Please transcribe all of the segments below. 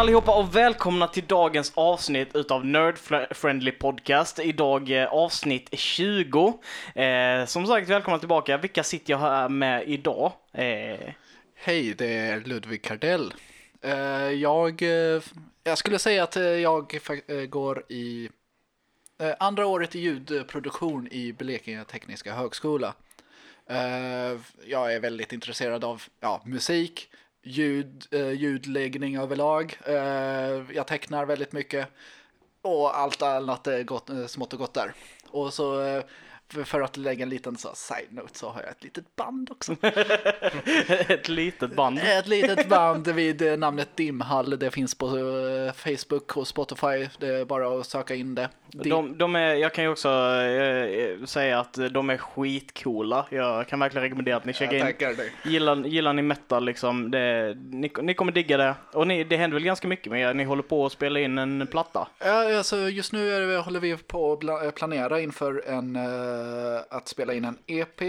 allihopa och välkomna till dagens avsnitt utav Nerd Friendly Podcast. Idag eh, avsnitt 20. Eh, som sagt, välkomna tillbaka. Vilka sitter jag här med idag? Eh... Hej, det är Ludvig Kardell. Eh, jag, eh, jag skulle säga att eh, jag eh, går i andra året i ljudproduktion i Blekinge Tekniska Högskola. Jag är väldigt intresserad av ja, musik, ljud, eh, ljudläggning överlag. Eh, jag tecknar väldigt mycket och allt annat är gott, eh, smått och gott där. Och så eh, för att lägga en liten så side-note så har jag ett litet band också. ett litet band? Ett litet band vid eh, namnet Dimhall. Det finns på eh, Facebook och Spotify. Det är bara att söka in det. De, de är, jag kan ju också äh, säga att de är skitcoola. Jag kan verkligen rekommendera att ni checkar in. Gillar, gillar ni metal liksom, det, ni, ni kommer digga det. Och ni, det händer väl ganska mycket med er. Ni håller på att spela in en platta. Ja, alltså just nu är, håller vi på att planera inför en uh, Eh, att spela in en EP.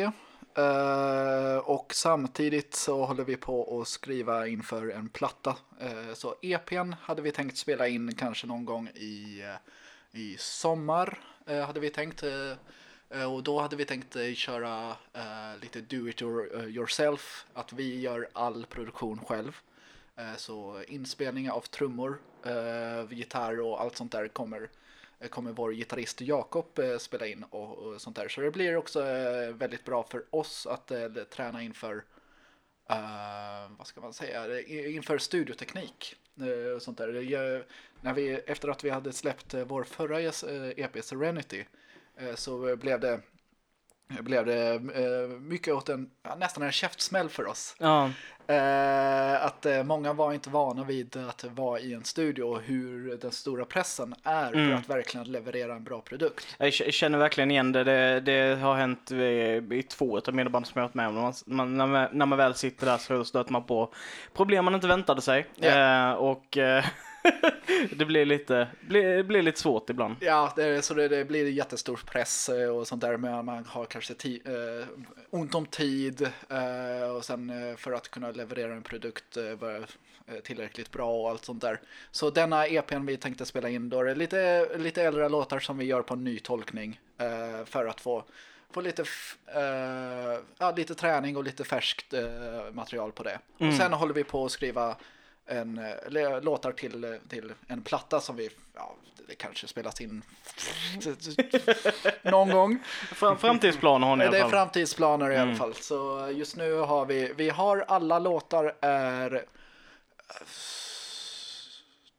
Eh, och samtidigt så håller vi på att skriva inför en platta. Eh, så EPn hade vi tänkt spela in kanske någon gång i i sommar eh, hade vi tänkt. Eh, och då hade vi tänkt köra lite do it yourself, att vi gör all produktion själv. Så inspelning av trummor, gitarr och allt sånt där kommer Eh, kommer vår gitarrist Jakob eh, spela in och, och, sånt där. Så det blir också eh, väldigt bra för oss att träna inför, uh, vad ska man säga, inför studioteknik. Uh, och sånt där. Jag, när vi, efter att vi hade släppt vår förra EP Serenity så blev det blev det mycket åt en, nästan en käftsmäll för oss. Ja. att många var inte vana vid att vara i en studio och hur den stora pressen är mm. för att verkligen leverera en bra produkt. Jag känner verkligen igen det. Det, det har hänt i två av mina band som jag varit med om. Man, man, när, man, när man väl sitter där så stöter man på problem man inte väntade sig. Yeah. och det blir lite, blir, blir lite svårt ibland. Ja, det, så det, det, blir jättestor press eh, och sånt där. Men man har kanske ti, eh, ont om tid eh, och sen eh, för att kunna leverera en produkt eh, eh, tillräckligt bra och allt sånt där. Så denna EPn vi tänkte spela in då är det lite, lite äldre låtar som vi gör på en ny tolkning för att få få lite, ja, lite träning och lite färskt material på det. Mm. Och sen håller vi på att skriva en, eller, låtar till, till en platta som vi, ja, det kanske spelas in någon gång. Framtidsplaner har ni i alla fall. Det är framtidsplaner i mm. alla fall. Så just nu har vi, vi har alla låtar är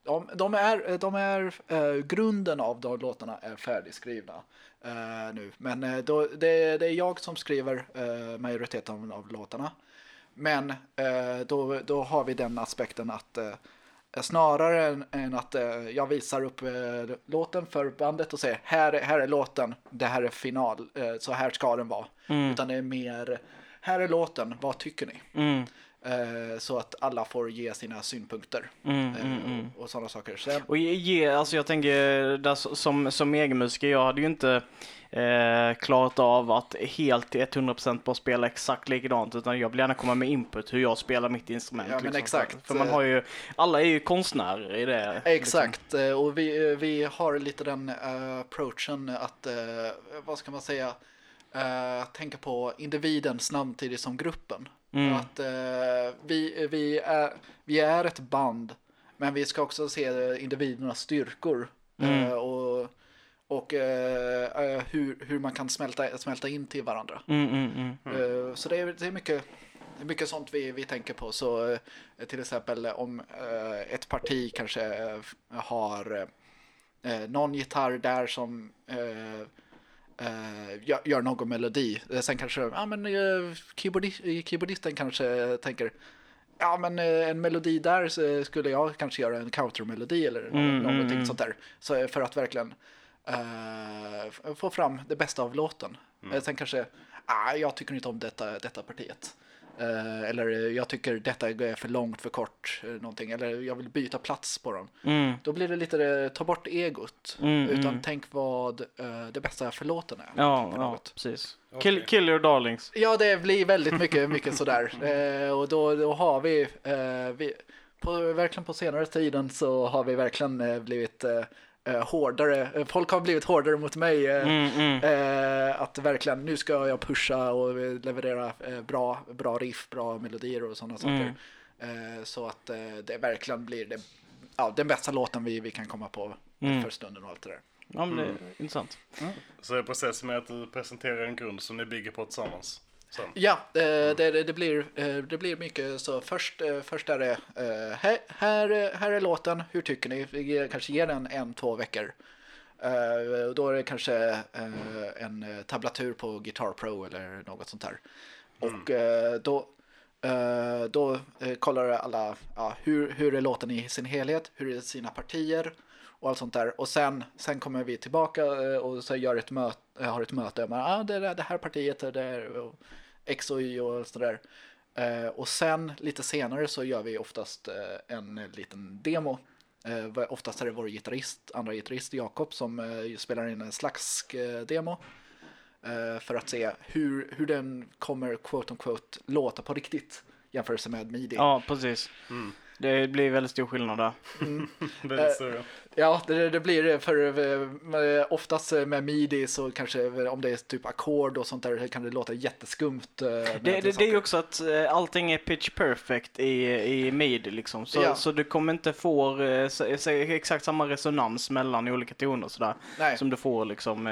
de, de är, de är uh, grunden av de låtarna är färdigskrivna uh, nu. Men uh, då, det, det, är jag som skriver majoriteten av låtarna. Men eh, då, då har vi den aspekten att eh, snarare än, än att eh, jag visar upp eh, låten för bandet och säger här, här är låten, det här är final, eh, så här ska den vara. Mm. Utan det är mer, här är låten, vad tycker ni? Mm. Eh, så att alla får ge sina synpunkter mm, mm, mm. och, och sådana saker. Så, och ge, alltså jag tänker, där, som, som egen musiker, jag hade ju inte eh, klarat av att helt till 100% bara spela exakt likadant utan jag vill gärna komma med input hur jag spelar mitt instrument. Ja, liksom. exakt. För man har ju, alla är ju konstnärer i det. Liksom. Exakt, liksom. och vi, vi har lite den uh, approachen att, uh, vad ska man säga, uh, tänka på individen samtidigt som gruppen. Mm. Att vi, vi, är, vi är ett band men vi ska också se individernas styrkor. Mm. och och eh, eh, hur, hur man kan smälta, smälta in till varandra. Mm, mm, mm. mm. Eh, så det är, det är mycket mycket sånt vi, vi tänker på. Så eh, till exempel om eh, ett parti kanske har någon gitarr där som gör, gör någon melodi. Sen kanske ja, men, keyboardist, keyboardisten kanske tänker ja men en melodi där skulle jag kanske göra en countermelodi eller mm, någonting mm, sånt där. Så för att verkligen uh, få fram det bästa av låten. Mm. Sen kanske, ah, jag tycker inte om detta, detta partiet. Uh, eller jag tycker detta är för långt, för kort, uh, någonting. Eller jag vill byta plats på dem. Mm. Då blir det lite, ta bort egot. Mm, utan mm. tänk vad uh, det bästa för låten är. Ja, ja precis. Okay. Kill, kill your darlings. Ja, det blir väldigt mycket, mycket sådär. och då, då har vi, vi på, verkligen på senare tiden så har vi verkligen eh, blivit eh, eh, hårdare. Eh, Folk har blivit hårdare mot mig. Eh, Mm, mm. eh, att verkligen, nu ska jag pusha och leverera eh, bra, bra riff, bra melodier och sådana saker. Eh, så att eh, det verkligen blir det, ja, den bästa låten vi, vi kan komma på Mm. för stunden och allt det där. Ja, men det är intressant. Så är processen med att du presenterar en grund som ni bygger på tillsammans. Sen. Ja, det, det, det, blir, eh, det blir mycket så. Först, eh, först är det eh, här, här, är- här är låten, hur tycker ni? Vi kanske ger den en, två veckor. Eh, och Då är det kanske eh, en eh, tablatur på Guitar Pro eller något sånt där. Och eh, då, eh, då eh, kollar alla ja, hur, hur är låten i sin helhet, hur är sina partier och allt sånt där. Och sen, sen kommer vi tillbaka eh, och så gör ett möte, har ett möte. Men, ah, det, det här partiet och X och Y och sådär. Eh, och sen lite senare så gör vi oftast eh, en liten demo. Eh, oftast är det vår gitarrist, andra gitarrist Jakob som spelar in en slags demo. För att se hur, hur den kommer quote on quote låta på riktigt jämfört med midi. Ja, precis. Det blir väldigt stor skillnad där. Väldigt stora. Ja, det, det blir det. För eh, oftast med midi så kanske om det är typ ackord och sånt där kan det låta jätteskumt. eh, Det, det, det är ju också att eh, allting är pitch perfect i, i midi liksom. Så, Ja. så du kommer inte få exakt samma resonans mellan olika toner sådär. Nej. Som du får liksom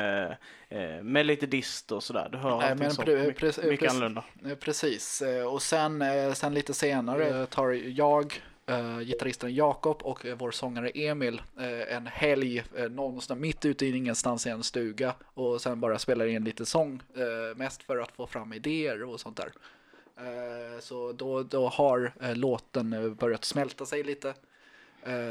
med lite dist och sådär. Du hör Nej, allting så pre- mycket, mycket annorlunda. Precis, och sen, sen lite senare tar jag, eh, gitarristen Jakob och eh, vår sångare Emil eh, en helg eh, någonstans mitt ute i ingenstans i en stuga och sen bara spelar in lite sång, mest för att få fram idéer och sånt där. Så då, då har låten börjat smälta sig lite.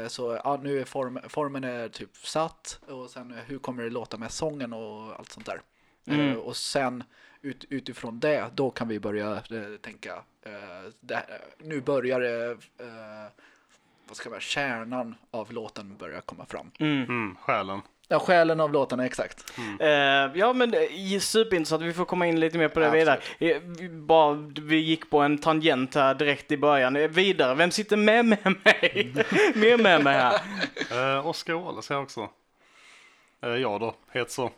Så ja, nu är form, formen är typ satt och sen hur kommer det låta med sången och allt sånt där. Mm. Och sen ut, utifrån det, då kan vi börja eh, tänka, eh, det, här- nu börjar det, eh, vad ska man säga, kärnan av låten börjar komma fram. Mm. Mm, själen. Ja, själen av låten, exakt. Eh, ja men superintressant, vi får komma in lite mer på det Ja, vidare. Eh, vi, bara, vi gick på en tangent här direkt i början. Eh, vidare, vem sitter med med mig? mer med mig här. Eh, Oskar Åhle säger jag också. Eh, ja då, heter så.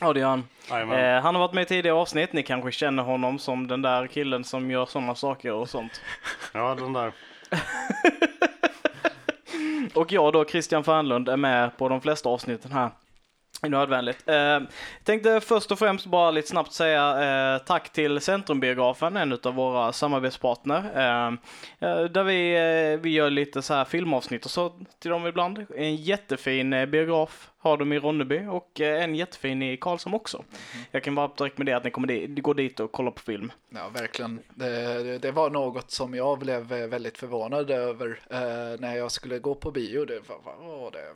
Ja det gör han. Eh, han har varit med i tidigare avsnitt, ni kanske känner honom som den där killen som gör sådana saker och sånt. Ja, den där. Och jag då, Christian Fernlund, är med på de flesta avsnitten här. Nödvändigt. Eh, tänkte först och främst bara lite snabbt säga eh, tack till Centrumbiografen, en av våra samarbetspartner. Eh, eh, där vi, eh, vi gör lite så här filmavsnitt och så till dem ibland. En jättefin eh, biograf har de i Ronneby och eh, en jättefin i Karlshamn också. Jag kan bara det att ni kommer dit, går dit och kollar på film. Ja, verkligen. Det, det, var något som jag blev väldigt förvånad över när jag skulle gå på bio. Det var, var det?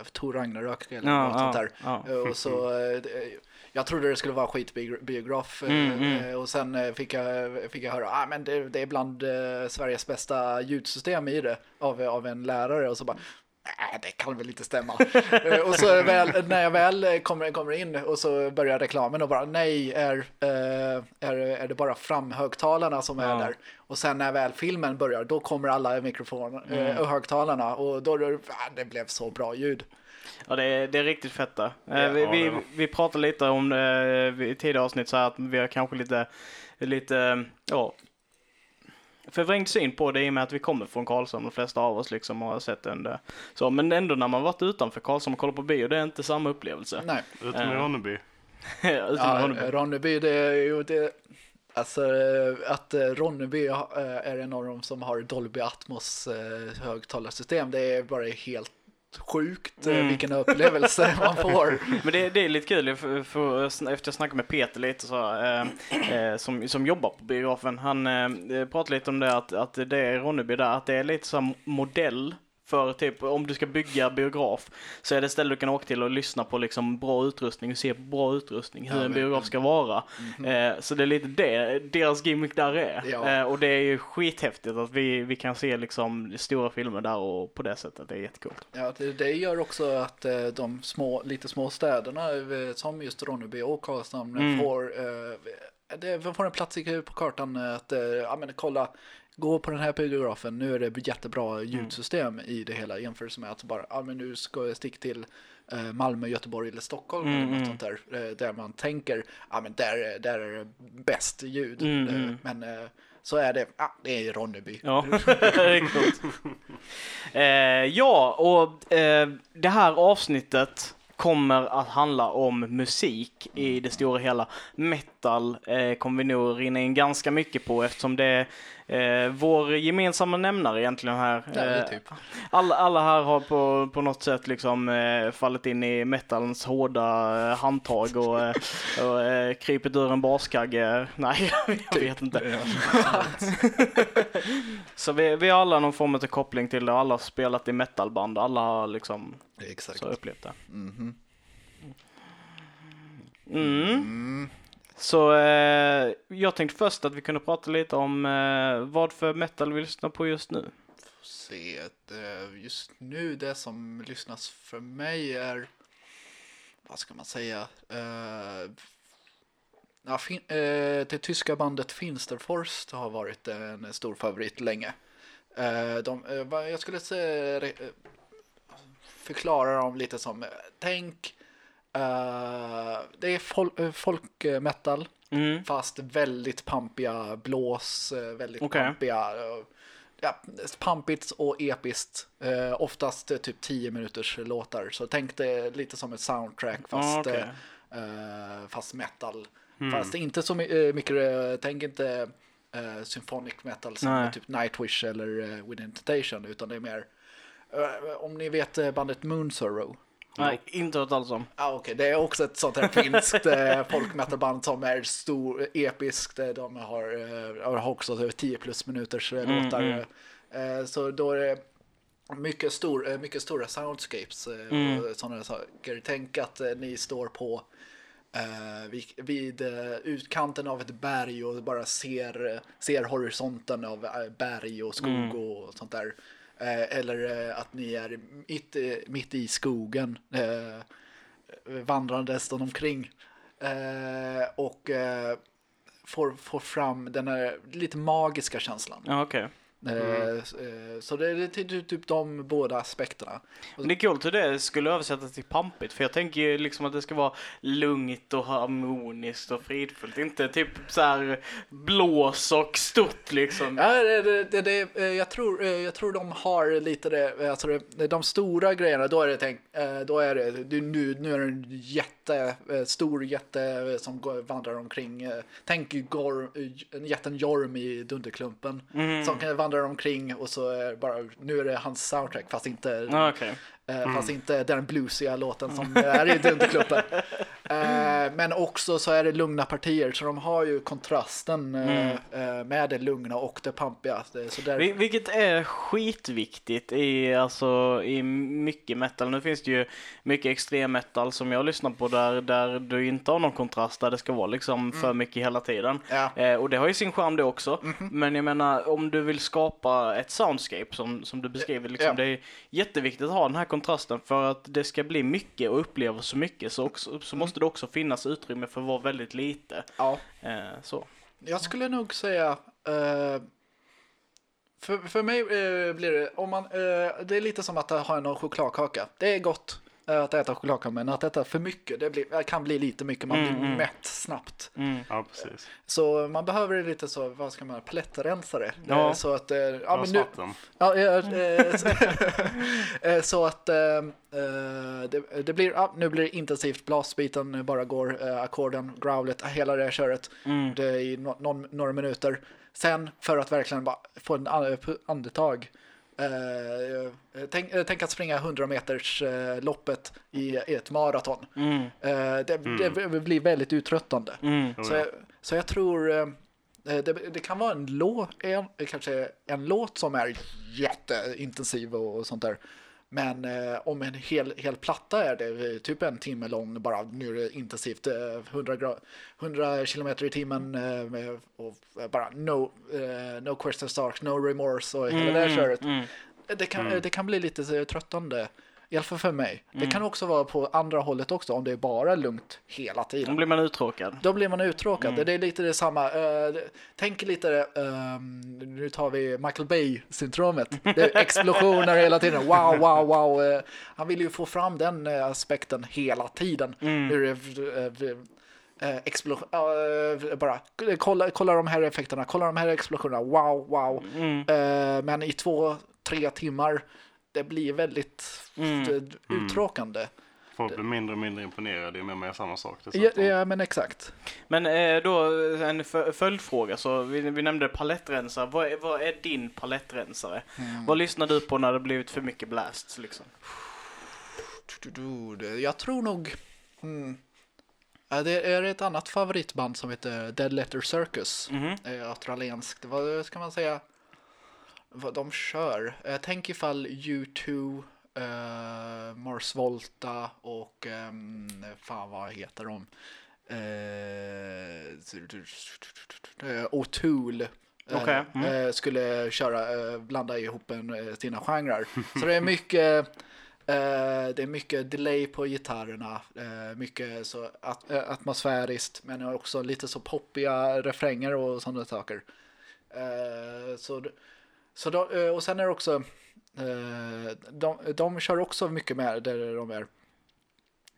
F- Tor Ragnarök eller Ja, något sånt där. Eh, Och så, eh, jag trodde det skulle vara skitbiograf eh, Mm, mm. eh, och sen eh, fick jag, fick jag höra ah, men det, det är bland eh, Sveriges bästa ljudsystem i det av, av en lärare och så bara Nej, det kan väl inte stämma. Eh, och så väl, när jag väl kommer, kommer in och så börjar reklamen och bara nej, är, eh, är, är det bara framhögtalarna som är Ja. där? Och sen när väl filmen börjar, då kommer alla mikrofoner Mm. eh, och högtalarna och då, då det blev så bra ljud. Ja, det är, det är riktigt fett Ja, vi, vi, vi pratade lite om det i tidigare avsnitt så här att vi har kanske lite, lite, ja, förvrängd syn på det i och med att vi kommer från Karlshamn, de flesta av oss liksom har sett den där. Så, men ändå när man varit utanför Karlshamn och kollat på bio, det är inte samma upplevelse. Nej. Utom i Ja. Ronneby. Ja, Ronneby. Ronneby, det är ju det. Alltså eh, att eh, Ronneby eh, är en av de som har Dolby Atmos eh, högtalarsystem. Det är bara helt sjukt eh, Mm. vilken upplevelse man får. Men det, det är lite kul, för, för, efter jag snackade med Peter lite så, eh, eh, som, som jobbar på biografen, han eh, pratade lite om det att, att det är Ronneby där, att det är lite som modell för typ om du ska bygga biograf så är det ett ställe du kan åka till och lyssna på liksom bra utrustning och se på bra utrustning, hur Ja, en biograf ska vara. Eh, så det är lite det deras gimmick där är. Ja. Eh, och det är ju skithäftigt att vi, vi kan se liksom stora filmer där och på det sättet, det är jättekult. Ja, det, det gör också att eh, de små, lite små städerna eh, som just Ronneby och Karlshamn Mm. får, eh, det får en plats i- på kartan att eh, ja, men kolla, gå på den här biografen, nu är det jättebra ljudsystem i det hela jämfört med att bara, ja men nu ska jag sticka till eh, Malmö, Göteborg eller Stockholm eller något sånt där, eh, där man tänker, ja men där, där är det bäst ljud. Mm, Eh, mm. Men eh, så är det, ja det är Ronneby. Ja. Eh, ja, och det här avsnittet kommer att handla om musik i det stora hela. Metal eh, kommer vi nog rinna in ganska mycket på eftersom det är eh, vår gemensamma nämnare egentligen här. Ja, Eh, typ. alla, alla här har på, på något sätt liksom eh, fallit in i metalens hårda eh, handtag och, eh, och eh, krypit ur en baskagge. Nej, jag vet inte. Så vi, vi har alla någon form av koppling till det. Alla har spelat i metalband. Alla har liksom Exakt. så upplevt det. Mhm. Mm. Så eh, jag tänkte först att vi kunde prata lite om eh, vad för metal vi lyssnar på just nu. se. eh, Just nu det som lyssnas för mig är, vad ska man säga, eh, ja, fin, eh, det tyska bandet Finsterforst har varit en stor favorit länge. Eh, de, jag skulle säga, re- eh, förklara dem lite som, eh, tänk, eh, det är fol, eh, folk eh, metal. Mm. Fast väldigt pampiga blås, väldigt Okej. pampiga, ja, pampigt och episkt. Eh, oftast typ 10 minuters låtar. Så tänk det lite som ett soundtrack fast, Ah, okej. eh, eh, fast metal. Fast inte så my- mycket, tänk inte eh, symphonic metal som typ Nightwish eller eh, Within Temptation utan det är mer, om ni vet eh, bandet Moonsorrow. Nej, inte hört alls om. Ja, okej. Det är också ett sånt här finskt eh, folkmetalband som är stor, episkt. Eh, De har, eh, har också 10 plus minuters eh, Mm, låtar. mm. Eh, så då är det mycket, stor, eh, mycket stora soundscapes eh, Mm. och sådana saker. Tänk att eh, ni står på eh, vid, vid eh, utkanten av ett berg och bara ser, eh, ser horisonten av eh, berg och skog Mm. och sånt där. Eh, eller eh, att ni är mitt, eh, mitt i skogen eh, vandrandes de omkring. Eh, och eh, får, får fram den här lite magiska känslan. Ja, okay. Eh, s- eh, så det är typ, typ de båda aspekterna. Men det är coolt hur det skulle översättas till pampigt, för jag tänker ju liksom att det ska vara lugnt och harmoniskt och fridfullt, inte typ så här blås och stort liksom. Ja, det, det, det, eh, jag, tror, eh, jag tror de har lite det, alltså det, de stora grejerna, då är det, tänk, eh, då är det, nu, nu är det en jätte, eh, stor jätte eh, som vandrar omkring. eh, Tänk Gor, jätten Jorm i Dunderklumpen som kan vandra omkring och så är bara, nu är det hans soundtrack fast inte Ja, okej. Eh, Fast inte den bluesiga låten som är i Dunderklumpen. Eh, men också så är det lugna partier så de har ju kontrasten eh, eh, med det lugna och det pampiga. Så där, Vil- Vilket är skitviktigt i, alltså, i mycket metal. Nu finns det ju mycket extrem metal som jag lyssnar på där, där du inte har någon kontrast, där det ska vara liksom för mycket hela tiden. Ja. Eh, och det har ju sin charm det också. Men jag menar, om du vill skapa ett soundscape som, som du beskriver, liksom, Ja. det är jätteviktigt att ha den här kontrasten för att det ska bli mycket och uppleva så mycket så, också, så måste det också finnas utrymme för att vara väldigt lite. ja, Eh, så. jag skulle nog säga eh, för, för mig eh, blir det, om man, eh, det är lite som att ha en chokladkaka. Det är gott att äta chokladkaka men att äta för mycket, det blir, kan bli lite mycket. Man Mm, blir mm. mätt snabbt. Mm. Ja, precis. Så man behöver lite så, vad ska man, palettrensare. Ja. Eh, Så att, eh, ja, Ja, men nu. Ja, eh, eh, så, eh, så att eh, eh, det, det blir, ja, nu blir det intensivt, blastbiten bara går, eh, ackorden, growlet, hela det här köret. Mm. Det är i no, några minuter. Sen för att verkligen bara få en an- andetag. Eh, tänk, eh, tänk att springa 100 meters eh, loppet i, i ett maraton. Mm. Eh, det, det blir väldigt uttröttande. Mm. Oh, Så, ja. jag, så jag tror eh, det, det kan vara en låt, en, kanske en låt som är jätteintensiv och, och sånt där. Men eh, om en hel, hel platta är det eh, typ en timme lång, bara nu är det intensivt, eh, 100, gra- 100 kilometer i timmen eh, med, och eh, bara no, eh, no questions asked, no remorse och hela det här köret. Mm. Det kan, det kan bli lite tröttande. I alla fall för mig. Mm. Det kan också vara på andra hållet också om det är bara lugnt hela Då tiden. blir man uttråkad. Då blir man uttråkad. Mm. Det är lite detsamma. Uh, tänk lite, ehm, nu tar vi Michael Bay-syndromet. Det är explosioner hela tiden. Wow, wow, wow. Eh, han vill ju få fram den eh, aspekten hela tiden. Mm. Eh, eh, explosion, eh, bara kolla, kolla de här effekterna, kolla de här explosionerna. Wow, wow. Mm. Eh, men i två, tre timmar, det blir väldigt Mm. eh, uttråkande. Folk blir mindre och mindre imponerade ju mer man gör samma sak. Ja, ja, men exakt. Men eh, då en fö- följdfråga. Så vi, vi nämnde palettrensare. Vad är, vad är din palettrensare? Mm. Vad lyssnar du på när det blivit för mycket blasts liksom? Jag tror nog... Mm. Det är ett annat favoritband som heter Dead Letter Circus. Eh, Australienskt. Vad ska man säga? Vad de kör? Eh, Tänk ifall U2, eh, Mars Volta och um, fan vad heter de? Eh, eh, O'Toole. eh, Okej, mm. eh, skulle köra, eh, blanda ihop en, eh, sina genrer. Så det är mycket eh, det är mycket delay på gitarrerna, eh, mycket så at, eh, atmosfäriskt men också lite så poppiga refränger och sådana saker. Eh, så, så då, eh, och sen är det också eh, de, de kör också mycket med där de är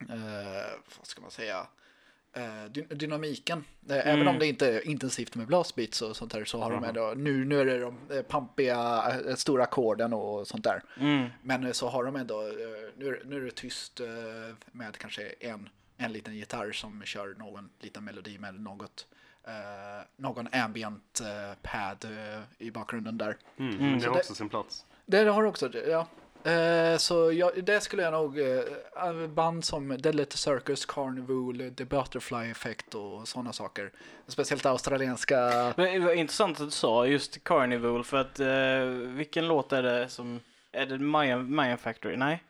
eh, vad ska man säga dy- dynamiken. Även Mm. om det inte är intensivt med blastbeats och sånt där så har de Mhm. ändå, nu, nu är det de pampiga stora ackorden och sånt där. Mm. Men så har de ändå, nu, nu är det tyst med kanske en, en liten gitarr som kör någon liten melodi med något, någon ambient eh, pad eh, i bakgrunden där. Mm, Mm, det har det- också sin plats. Det har också, ja. Eh, så jag, det skulle jag nog, eh, band som Dead Little Circus, Carnival, The Butterfly Effect och sådana saker. Speciellt australienska. Men det var intressant att du sa just Carnival för att eh, vilken låt är det som, är det Mayan, Mayan Factory? Nej?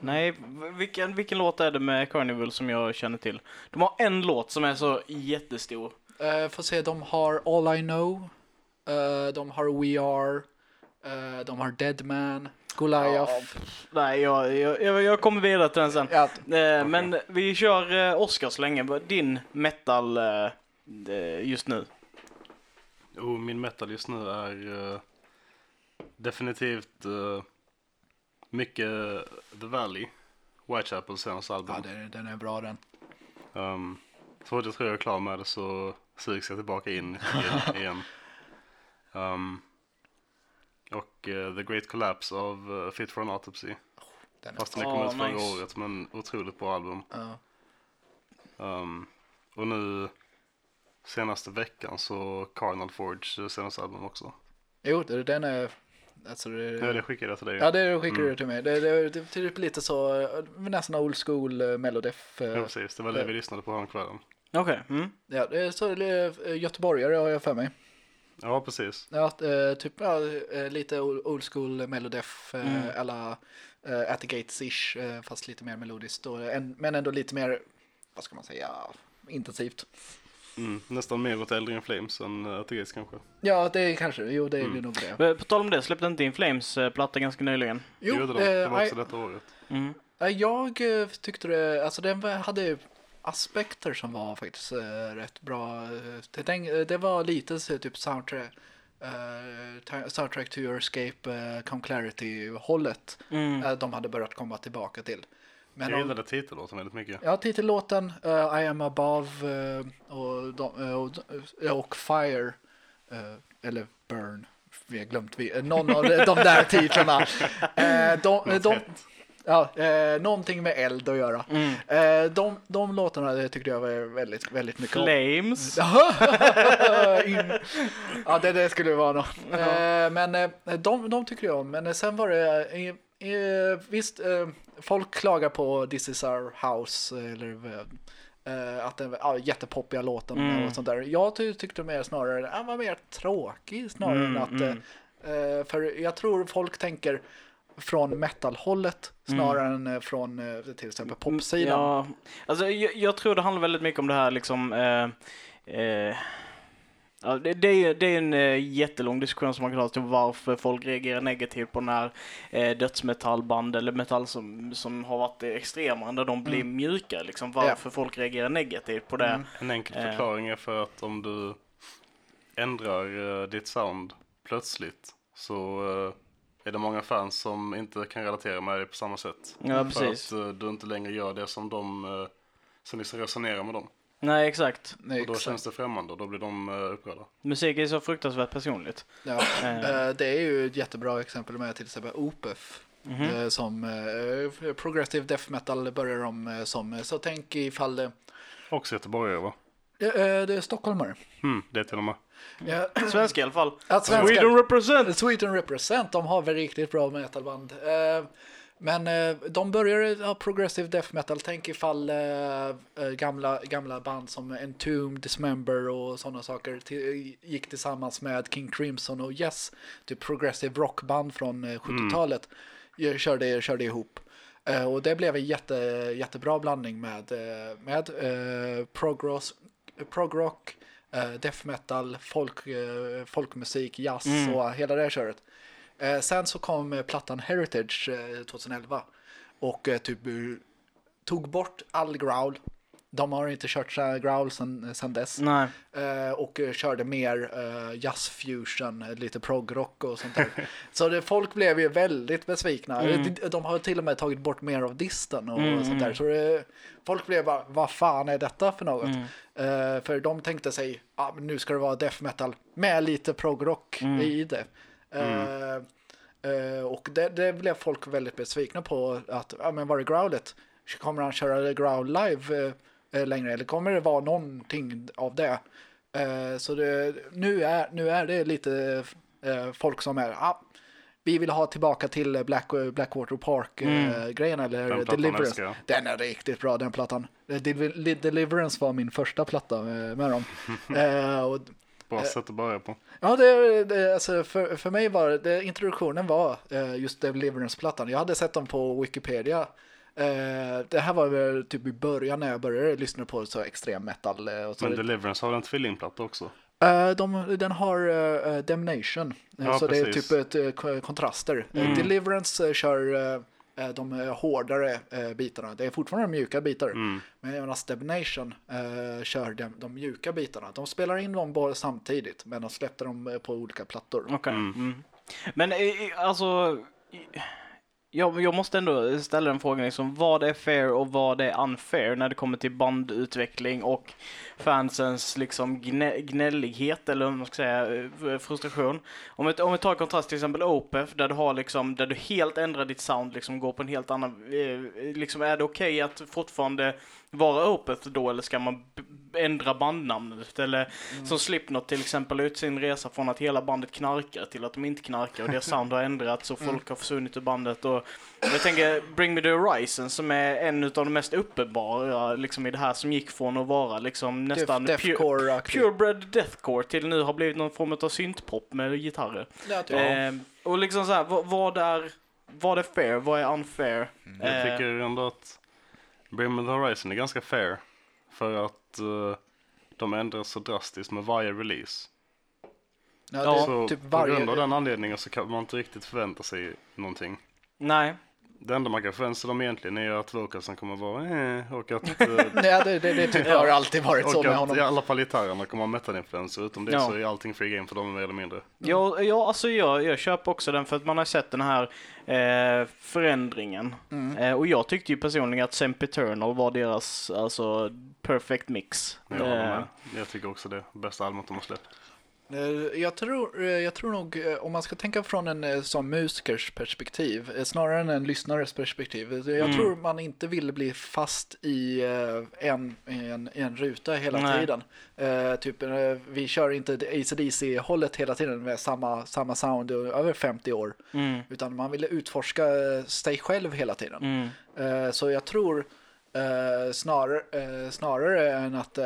Nej, vilken, vilken låt är det med Carnival som jag känner till? De har en låt som är så jättestor. Uh, får se, de har All I Know, eh, de har We Are, eh, de har Dead Man, Goliath. Nej, jag, jag, jag, kommer vidare till den sen. Ja, Eh, Men vi kör Oscar så länge. Din metal just nu? Oh, min metal just nu är definitivt mycket The Valley, Whitechapels senaste album. ja den, den är bra den. Um, så fort jag tror jag är klar med det så sugs jag tillbaka in igen. Um, och eh, The Great Collapse av uh, Fit for an Autopsy. den är, Fast den kom ut förra nice. året men otroligt bra album. ja. Um, och nu senaste veckan så Cardinal Forge eh, senaste album också. Jo, det- den är... Alltså det, Ja, det skickade jag till dig. Ja, det skickar Mm. du till mig. Det, det, det är typ lite så, eh, nästan old school uh, melodef. eh, Ja, precis. Det var det vi lyssnade på häromkvällen. Okej. Mm. Ja, det är så göteborgare har jag för mig. Ja, precis. Ja, eh, typ ja, eh, lite old school melodef, Mm. alla At the Gates-ish, eh, fast lite mer melodiskt. Men ändå lite mer, vad ska man säga, intensivt. Mm, nästan mer åt Eldring Flames än uh, Atheist kanske. Ja, det är kanske, jo det är Mm. det nog det. Eh, På tal om det, släppte inte In Flames eh, platta ganska nyligen? Jo, det gjorde de. Det eh, var också I- detta året. Mm. Ja, Jag eh, tyckte det, alltså den hade aspekter som var faktiskt eh, rätt bra. Eh, Det, eh, var lite så, typ soundtrack, eh, ta- soundtrack to your escape, uh, come clarity hållet. Mm. eh, de hade börjat komma tillbaka till. Men Jag de, gillade titellåten väldigt mycket. ja, titellåten uh, I am above eh, och, de, eh, och, och Fire, eller Burn. Vi har glömt vi, någon av de, där titlarna. De, de, ja, eh, någonting med eld att göra. Mm. Eh, de, de låtarna det tyckte jag var väldigt, väldigt mycket om. Flames. In, ja, det, det skulle vara något. Eh, men eh, de, de tycker jag om. Men eh, sen var det, eh, eh, visst, eh, folk klagar på This is our house. Eller eh, att den ja, jättepoppiga låten Mm. och sånt där. Jag ty, tyckte mer snarare, den var mer tråkig snarare Mm, än att, mm. eh, eh, för jag tror folk tänker från metalhållet snarare än eh, från eh, till exempel popsidan. Ja, alltså jag, jag tror det handlar väldigt mycket om det här liksom eh, eh, Ja, det, det, är, det är en eh, jättelång diskussion som man kan ha till varför folk reagerar negativt på när eh, dödsmetallband eller metall som, som har varit extrema när de blir mjuka. Liksom, varför folk reagerar negativt på det. Mm. En enkel Eh. förklaring är för att om du ändrar eh, ditt sound plötsligt så eh, är det många fans som inte kan relatera med det på samma sätt. Ja, precis. För att eh, du inte längre gör det som de, eh, som liksom resonerar med dem. Nej, exakt. Nej, Och då exakt. känns det främmande och då blir de eh, upprörda. Musik är så fruktansvärt personligt. Ja, Eh. eh, det är ju ett jättebra exempel med till exempel Opeth. Mhm. eh, Som eh, progressive death metal börjar de som. Så tänk ifall det, Också göteborgare va? Eh, det är stockholmare. Hmm, det till och med. Ja, Svenska i alla fall. att Sweden represent! Sweden Represent, de har väl riktigt bra metalband. Eh, Men eh, de började ha progressive death metal. Tänk ifall eh, eh, gamla, gamla band som Entombed, Dismember och sådana saker till, gick tillsammans med King Crimson och Yes, typ progressive rockband från eh, 70-talet, mm. körde, körde ihop. Eh, och det blev en jätte, jättebra blandning med, eh, med eh, progros, progrock, eh, death metal, folk, eh, folkmusik, jazz Mm. och hela det köret. Eh, sen så kom eh, plattan Heritage eh, 2011 och eh, typ eh, tog bort all growl. De har inte kört growl sen, sen dess. Eh, och eh, körde mer eh, jazzfusion, eh, lite progrock och sånt där. så det, folk blev ju väldigt besvikna. Mm. De, de har till och med tagit bort mer av disten och Mm, sånt där. mm. Så det, folk blev bara, vad fan är detta för något? Mm. Eh, för de tänkte sig, ah, nu ska det vara death metal med lite progrock Mm. i det. Eh, eh, och det, det blev folk väldigt besvikna på att, ja men var är growlet? Kommer han köra growl live eh, längre eller kommer det vara någonting av det? Eh, så det, nu, är, nu är det lite folk som är, ah, vi vill ha tillbaka till Black, Blackwater Park-grejen eller Den Deliverance. älskar. Den är riktigt bra den plattan. Del- Deliverance var min första platta eh, med dem. Och Bra sätt att börja på. Ja, det, det, alltså för, för mig var det, introduktionen var eh, just Deliverance-plattan. Jag hade sett dem på Wikipedia. Eh, det här var väl typ i början när jag började lyssna på så extrem metal. eh, Och så Men Deliverance har en tvillingplatta också. Eh, de, den har uh, Damnation, Eh, Ja, så det är precis. typ ett, eh, kontraster. Eh, Mm. Deliverance eh, kör eh, eh, de eh, hårdare eh, bitarna. Det är fortfarande mjuka bitar. Mm. Men medan Damnation uh, kör de, de mjuka bitarna. De spelar in dem bara samtidigt, men de släppte dem eh, på olika plattor. Okej. Mm. Mm. Men eh, eh, alltså, jag, jag måste ändå ställa den frågan, liksom, vad är fair och vad är unfair när det kommer till bandutveckling och fansens liksom gnä, gnällighet eller vad man ska säga, eh, frustration. Om vi, om vi tar kontrast till exempel Opeth där du har liksom, där du helt ändrar ditt sound, liksom går på en helt annan, eh, liksom är det okej att fortfarande vara Opeth då eller ska man ändra bandnamnet? Eller som Slipknot till exempel ut sin resa från att hela bandet knarkar till att de inte knarkar och deras sound har ändrats och folk har försvunnit ur bandet. Och jag tänker Bring Me The Horizon som är en av de mest uppenbara liksom i det här som gick från att vara liksom nästan Def, pure, purebred deathcore till nu har blivit någon form av syntpop med gitarrer. Ja. Eh, och liksom så här, vad, vad är vad är fair, vad är unfair? Jag Eh, tycker ändå att Bring Me The Horizon är ganska fair. För att eh, de ändras så drastiskt med varje release. Ja, Så typ på varje... grund av den anledningen så kan man inte riktigt förvänta sig någonting. nej. Det enda man kan förvänta sig dem egentligen är att vocalsen kommer vara eh, och att, eh, Nej, det, det, det typ har alltid varit så och med att honom. i alla fall gitarrerna kommer ha metalinfluenser. Utom det Ja. så är allting free game för dem mer eller mindre. Ja, ja alltså jag, jag köper också den för att man har sett den här eh, förändringen. Mm. Eh, och jag tyckte ju personligen att Sempiternal var deras alltså perfect mix. Jag, håller Eh, jag tycker också det. Bästa albumet de har släppt. Eh, Jag tror, eh, jag tror nog, eh, om man ska tänka från en som musikers perspektiv, snarare än en lyssnares perspektiv. Jag Mm. tror man inte vill bli fast i en, en, en ruta hela Nej. tiden. Eh, typ, vi kör inte ACDC-hållet hela tiden med samma, samma sound över 50 år. mm, Utan man vill utforska sig själv hela tiden. mm, Eh, Så jag tror snarare, eh, snarare än att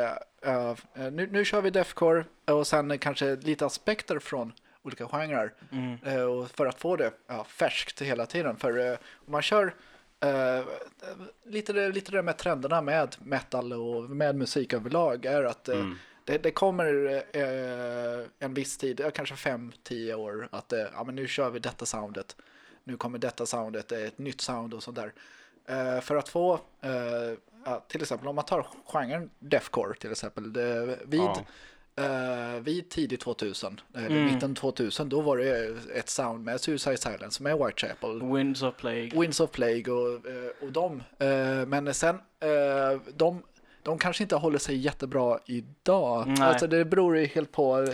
eh, eh, nu, nu kör vi Defcore och sen kanske lite aspekter från olika genrer mm, eh, och för att få det ja, färskt hela tiden. För eh, om man kör eh, lite, lite det med trenderna med metal och med musik överlag är att eh, Mm. det, det kommer eh, en viss tid, kanske 5-10 år, att eh, ja, men nu kör vi detta soundet. Nu kommer detta soundet, det är ett nytt sound och sånt där. Eh, för att få, eh, ja, till exempel om man tar genren deathcore till exempel, det, vid, Ja. eh, vid tidigt 2000, eller Mm. mitten 2000, då var det ett sound med Suicide Silence, med Whitechapel, Winds of Plague. Winds of Plague och, eh, och dem. Eh, Men sen, eh, de, de kanske inte håller sig jättebra idag. Nej. Alltså det beror ju helt på.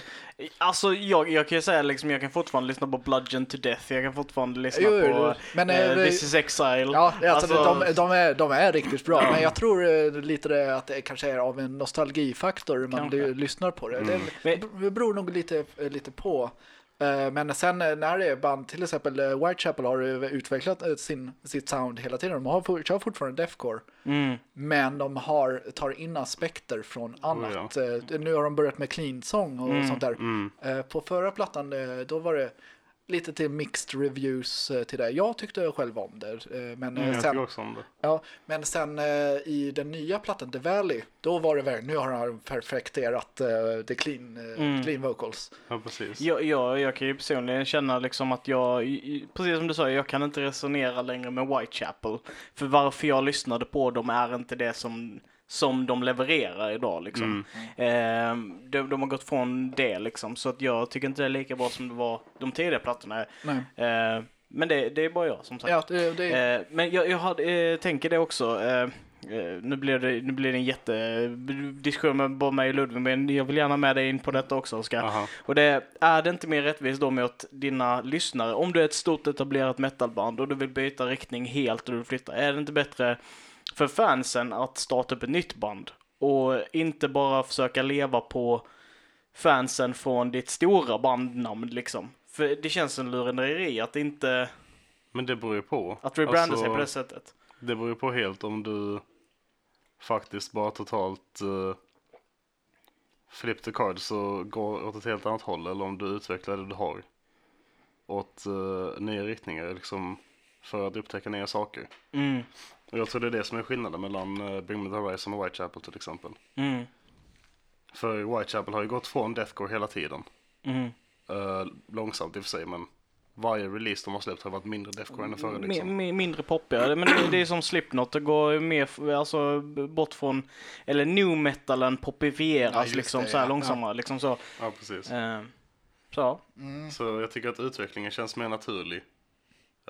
Alltså jag, jag kan ju säga liksom, jag kan fortfarande lyssna på Bludgeon to Death, jag kan fortfarande lyssna Jo, på men, eh, eh, This is Exile. Ja, alltså, Alltså- de, de, är, de är riktigt bra. Men jag tror eh, lite det att det kanske är av en nostalgifaktor man lyssnar på det. Mm. Det, det beror nog lite, lite på. Eh, Men sen eh, när det är band, till exempel eh, Whitechapel har utvecklat sin, sitt sound hela tiden. De har, for- kör fortfarande deathcore. Mm. Men de har, tar in aspekter från annat. ja. Eh, Nu har de börjat med clean song och Mm, sånt där. Mm. På förra plattan, då var det lite till mixed reviews eh, till det. Jag tyckte själv om det. eh, Men, eh, Jag sen, om det. ja, men sen eh, i den nya plattan, The Valley, då var det verkligen, nu har han perfekterat uh, the clean, eh, Mm. clean vocals. Ja, precis. Jag, jag, jag kan ju personligen känna liksom att jag, precis som du sa, jag kan inte resonera längre med Whitechapel. För varför jag lyssnade på dem är inte det som, som de levererar idag liksom. Eh, de, de har gått från det liksom, så att jag tycker inte det är lika bra som det var de tidigare plattorna. Nej. Eh, men det, det är bara jag som sagt. Ja, det, det, Eh, men jag, jag hade, eh, tänker det också. Eh, eh, nu, blir det, nu blir det en jättediskussion med bara mig och Ludvig, men jag vill gärna med dig in på detta också, Oskar. Aha. Och det är det inte mer rättvist då mot dina lyssnare? Om du är ett stort etablerat metalband och du vill byta riktning helt och du vill flytta, är det inte bättre för fansen att starta upp ett nytt band? Och inte bara försöka leva på fansen från ditt stora bandnamn liksom. För det känns som lurendrejeri att inte, Men det beror ju på. att rebranda Alltså, sig på det sättet. Det beror ju på helt om du faktiskt bara totalt uh, flip the cards och går åt ett helt annat håll eller om du utvecklar det du har åt uh, nya riktningar liksom för att upptäcka nya saker. Mm, jag tror det är det som är skillnaden mellan uh, Bring Me The Horizon och Whitechapel till exempel. mm, För Whitechapel har ju gått från Deathcore hela tiden. mm. Uh, långsamt i och för sig men varje release de har släppt har varit mindre Deathcore än den förra liksom. Mi- mindre poppiga. Men det, det är som Slipknot, det går mer alltså, bort från, eller new metalen popifieras Ja, liksom det, så här ja. långsammare. Liksom så. Ja precis. Eh, så. Så jag tycker att utvecklingen känns mer naturlig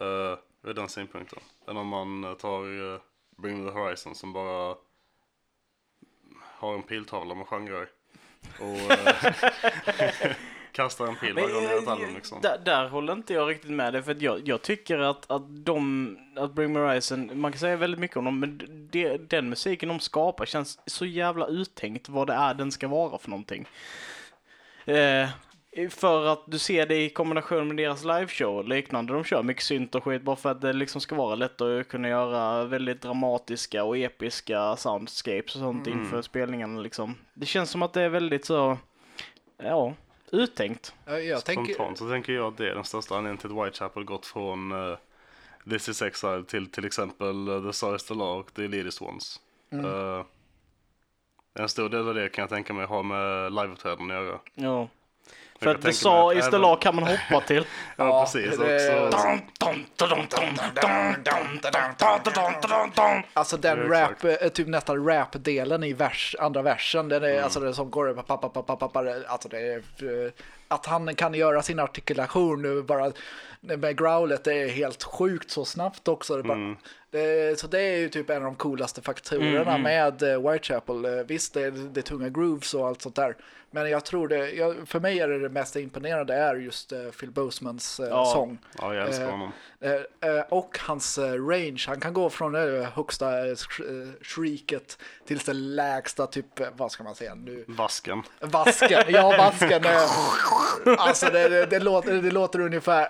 uh, ur den synpunkten. Än om man eh, tar uh, Bring The Horizon som bara har en piltavla med genrer. Och eh, kastar en pil varje gång det är ett album liksom. Där, där håller inte jag riktigt med dig, för att jag, jag tycker att, att de, att Bring Me Horizon, man kan säga väldigt mycket om dem, men det, den musiken de skapar känns så jävla uttänkt vad det är den ska vara för någonting. Eh, för att du ser det i kombination med deras liveshow och liknande. De kör mycket synt och skit bara för att det liksom ska vara lätt att kunna göra väldigt dramatiska och episka soundscapes och sånt inför spelningarna liksom. Det känns som att det är väldigt så, ja, uttänkt. Ja, jag tänker, Spontant så tänker jag att det är den största anledningen till att Whitechapel gått från uh, This is Exile till till exempel uh, The Stars The Law och The Elitist Ones. Eh, en stor del av det kan jag tänka mig har med liveuppträdanden att göra. Ja. För att det sa i även- kan man hoppa till. Ja, Ja, precis. Alltså den rap, eh, typ nästan rap-delen i vers, andra versen, den är Mm. alltså det som går pappa, pappa, pappa, pappa, alltså det är, eh, att han kan göra sin artikulation nu bara med growlet, det är helt sjukt så snabbt också. Det bara, Mm. Det, så det är ju typ en av de coolaste faktorerna Mm, med uh, Whitechapel. Eh, visst, det är, det är tunga grooves och allt sånt där. Men jag tror det, jag, för mig är det det mest imponerande är just Phil Bosemans Ja. sång. ja, jag älskar Eh, honom. Eh, eh, och hans eh, range, han kan gå från det högsta eh, sh- eh, shrieket till det lägsta, typ, eh, vad ska man säga nu? Vasken. Vasken, ja vasken. alltså det, det, det, låter, det låter ungefär,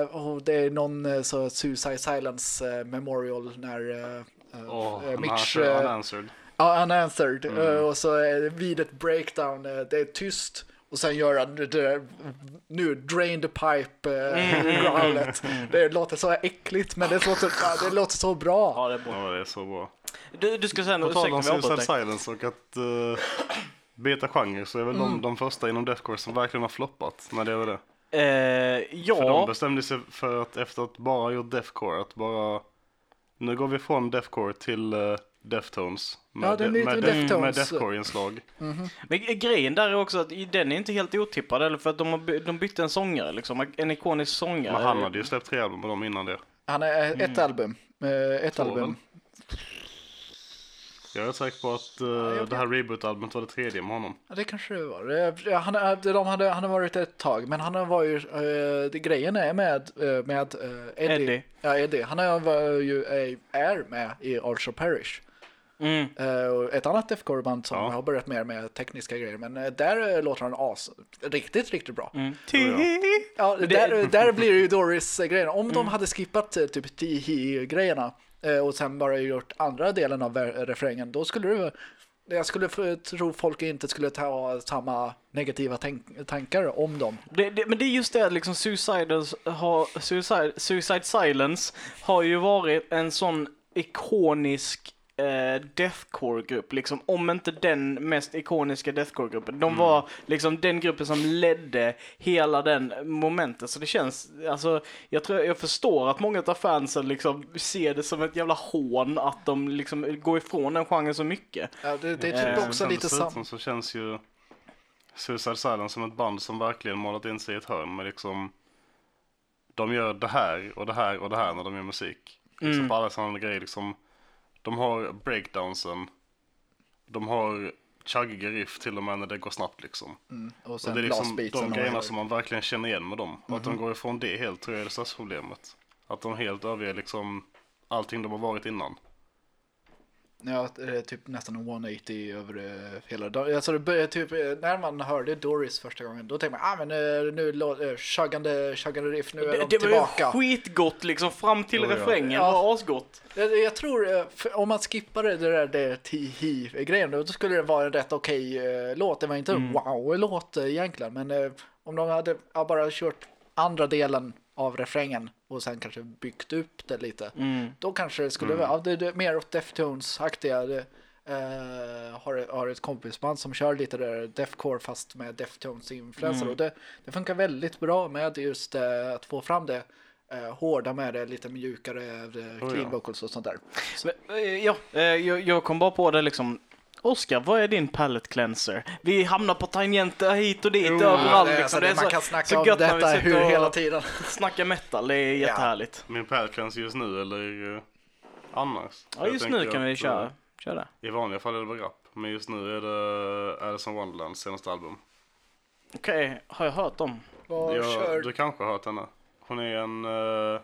eh, och det är någon eh, så Suicide Silence eh, memorial när eh, han Mitch, unanswered. ja unanswered, Mm. Och så vid ett breakdown, det är tyst. Och sen gör han det där, nu, drain the pipe, eh, Mm. growlet. Det låter så äckligt, men det låter, det låter så bra. Ja, det är bra. Ja, det är så bra. Du, du ska säga På något, tal ursäkta om om jag avbröt Suicide dig. Silence och att uh, byta genre så är väl Mm. de, de första inom deathcore som verkligen har floppat när det gör det. Eh, För de ja, bestämde sig för att efter att bara ha gjort deathcore, att bara nu går vi från deathcore till uh, Deftones. Med, Ja, det är lite med, Deftones. med deathcore-inslag. men grejen där är också att i- den är inte helt otippad, eller för att de, har, by- de bytte en sångare liksom, en ikonisk sångare. Men han hade ju släppt tre album med dem innan det. Han är ett album. Eh, ett Två, album. Jag är rätt säker på att uh, jag det här reboot-albumet var det tredje med honom. Ja, det kanske det var. Eh, Han, är- de hade, han har varit ett tag, men han har varit, eh, det grejen är med, eh, med eh, Eddie. Eddie. Ja, Eddie. Han är, var ju, är, med i Archer Parish. Mm. Eh, ett annat deathcore-band som Ja. har börjat mer med tekniska grejer, men eh, där eh, låter han as, riktigt, riktigt bra. Mm. Ja, där, där blir det ju Doris-grejen. Om de hade skippat eh, typ Tihi-grejerna eh, Eh, och sen bara gjort andra delen av refrängen, då skulle du jag skulle tro folk inte skulle ta samma negativa tänk- tankar om dem. Det, det, men det är just det, liksom har, Suicide, Suicide Silence har ju varit en sån ikonisk eh, deathcore-grupp, liksom, om inte den mest ikoniska deathcore-gruppen. De var liksom den gruppen som ledde hela den momentet, så det känns, alltså, jag tror, jag förstår att många av fansen liksom ser det som ett jävla hån att de liksom går ifrån den genren så mycket. Ja, det, det är Eh, typ också Sen lite samma. så känns ju Suicide Silence som ett band som verkligen målat in sig i ett hörn med liksom De gör det här och det här och det här när de gör musik. Liksom Mm. på alla sådana grejer liksom De har breakdownsen De har chuggiga riff till och med när det går snabbt liksom. Mm, och Och det är liksom de grejerna som man verkligen känner igen med dem. Och att Mhm. de går ifrån det helt tror jag är det största problemet. Att de helt överger liksom allting de har varit innan. Ja, det är typ nästan en 180 över eh, hela dagen. Alltså det började typ, eh, när man hörde Doris första gången, då tänkte man, ah men eh, nu chuggande, chuggande riff, nu är Det, de det var tillbaka. ju skitgott liksom fram till Jo, ja. refrängen, Ja. det var asgott. Jag, jag tror, eh, om man skippade det där det Tihi-grejen, då skulle det vara en rätt okej eh, låt. Det var inte en wow-låt eh, egentligen, men eh, om de hade ja, bara kört andra delen av refrängen och sen kanske byggt upp det lite, Mm. då kanske det skulle vara ja, det, det, mer åt Deftones-aktiga. Eh, har, har ett kompisband som kör lite där deathcore fast med Deftones-influenser och det, det funkar väldigt bra med just eh, att få fram det eh, hårda med det, lite mjukare clean ja. vocals och sånt där. Men, eh, Ja, jag, jag kom bara på det liksom. Oskar, vad är din palette cleanser? Vi hamnar på tangenter hit och dit överallt. det, Liksom. alltså, Det är man så, kan snacka så om gött när vi detta hur hela tiden. snackar metal. Det är jättehärligt. Min palcans just nu eller eh, annars? Ja, just nu kan vi köra. eh, Kör det. I vanliga fall är det väl rap. Men just nu är det Alice in Wonderlands senaste album. Okej, har jag hört dem? Vad Jag, kör du kanske har hört henne. Hon är en uh,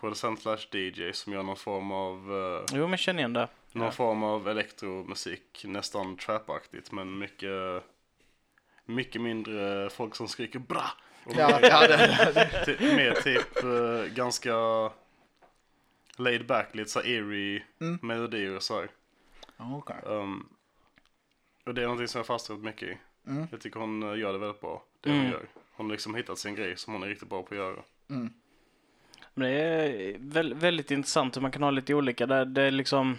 producent slash DJ som gör någon form av uh, Jo, men känner igen det. Någon form av elektromusik. Nästan trapaktigt men mycket mycket mindre folk som skriker bra. Och Ja, ja, det, mer typ eh, ganska laid back, lite så eerie Mm. melodier och så här. Okej. Um, och det är någonting som jag fastnat mycket i. Mm. Jag tycker hon eh, gör det väldigt bra, det Mm. hon gör. Hon har liksom hittat sin grej som hon är riktigt bra på att göra. Men det är väl, väldigt intressant hur man kan ha lite olika. Det är liksom...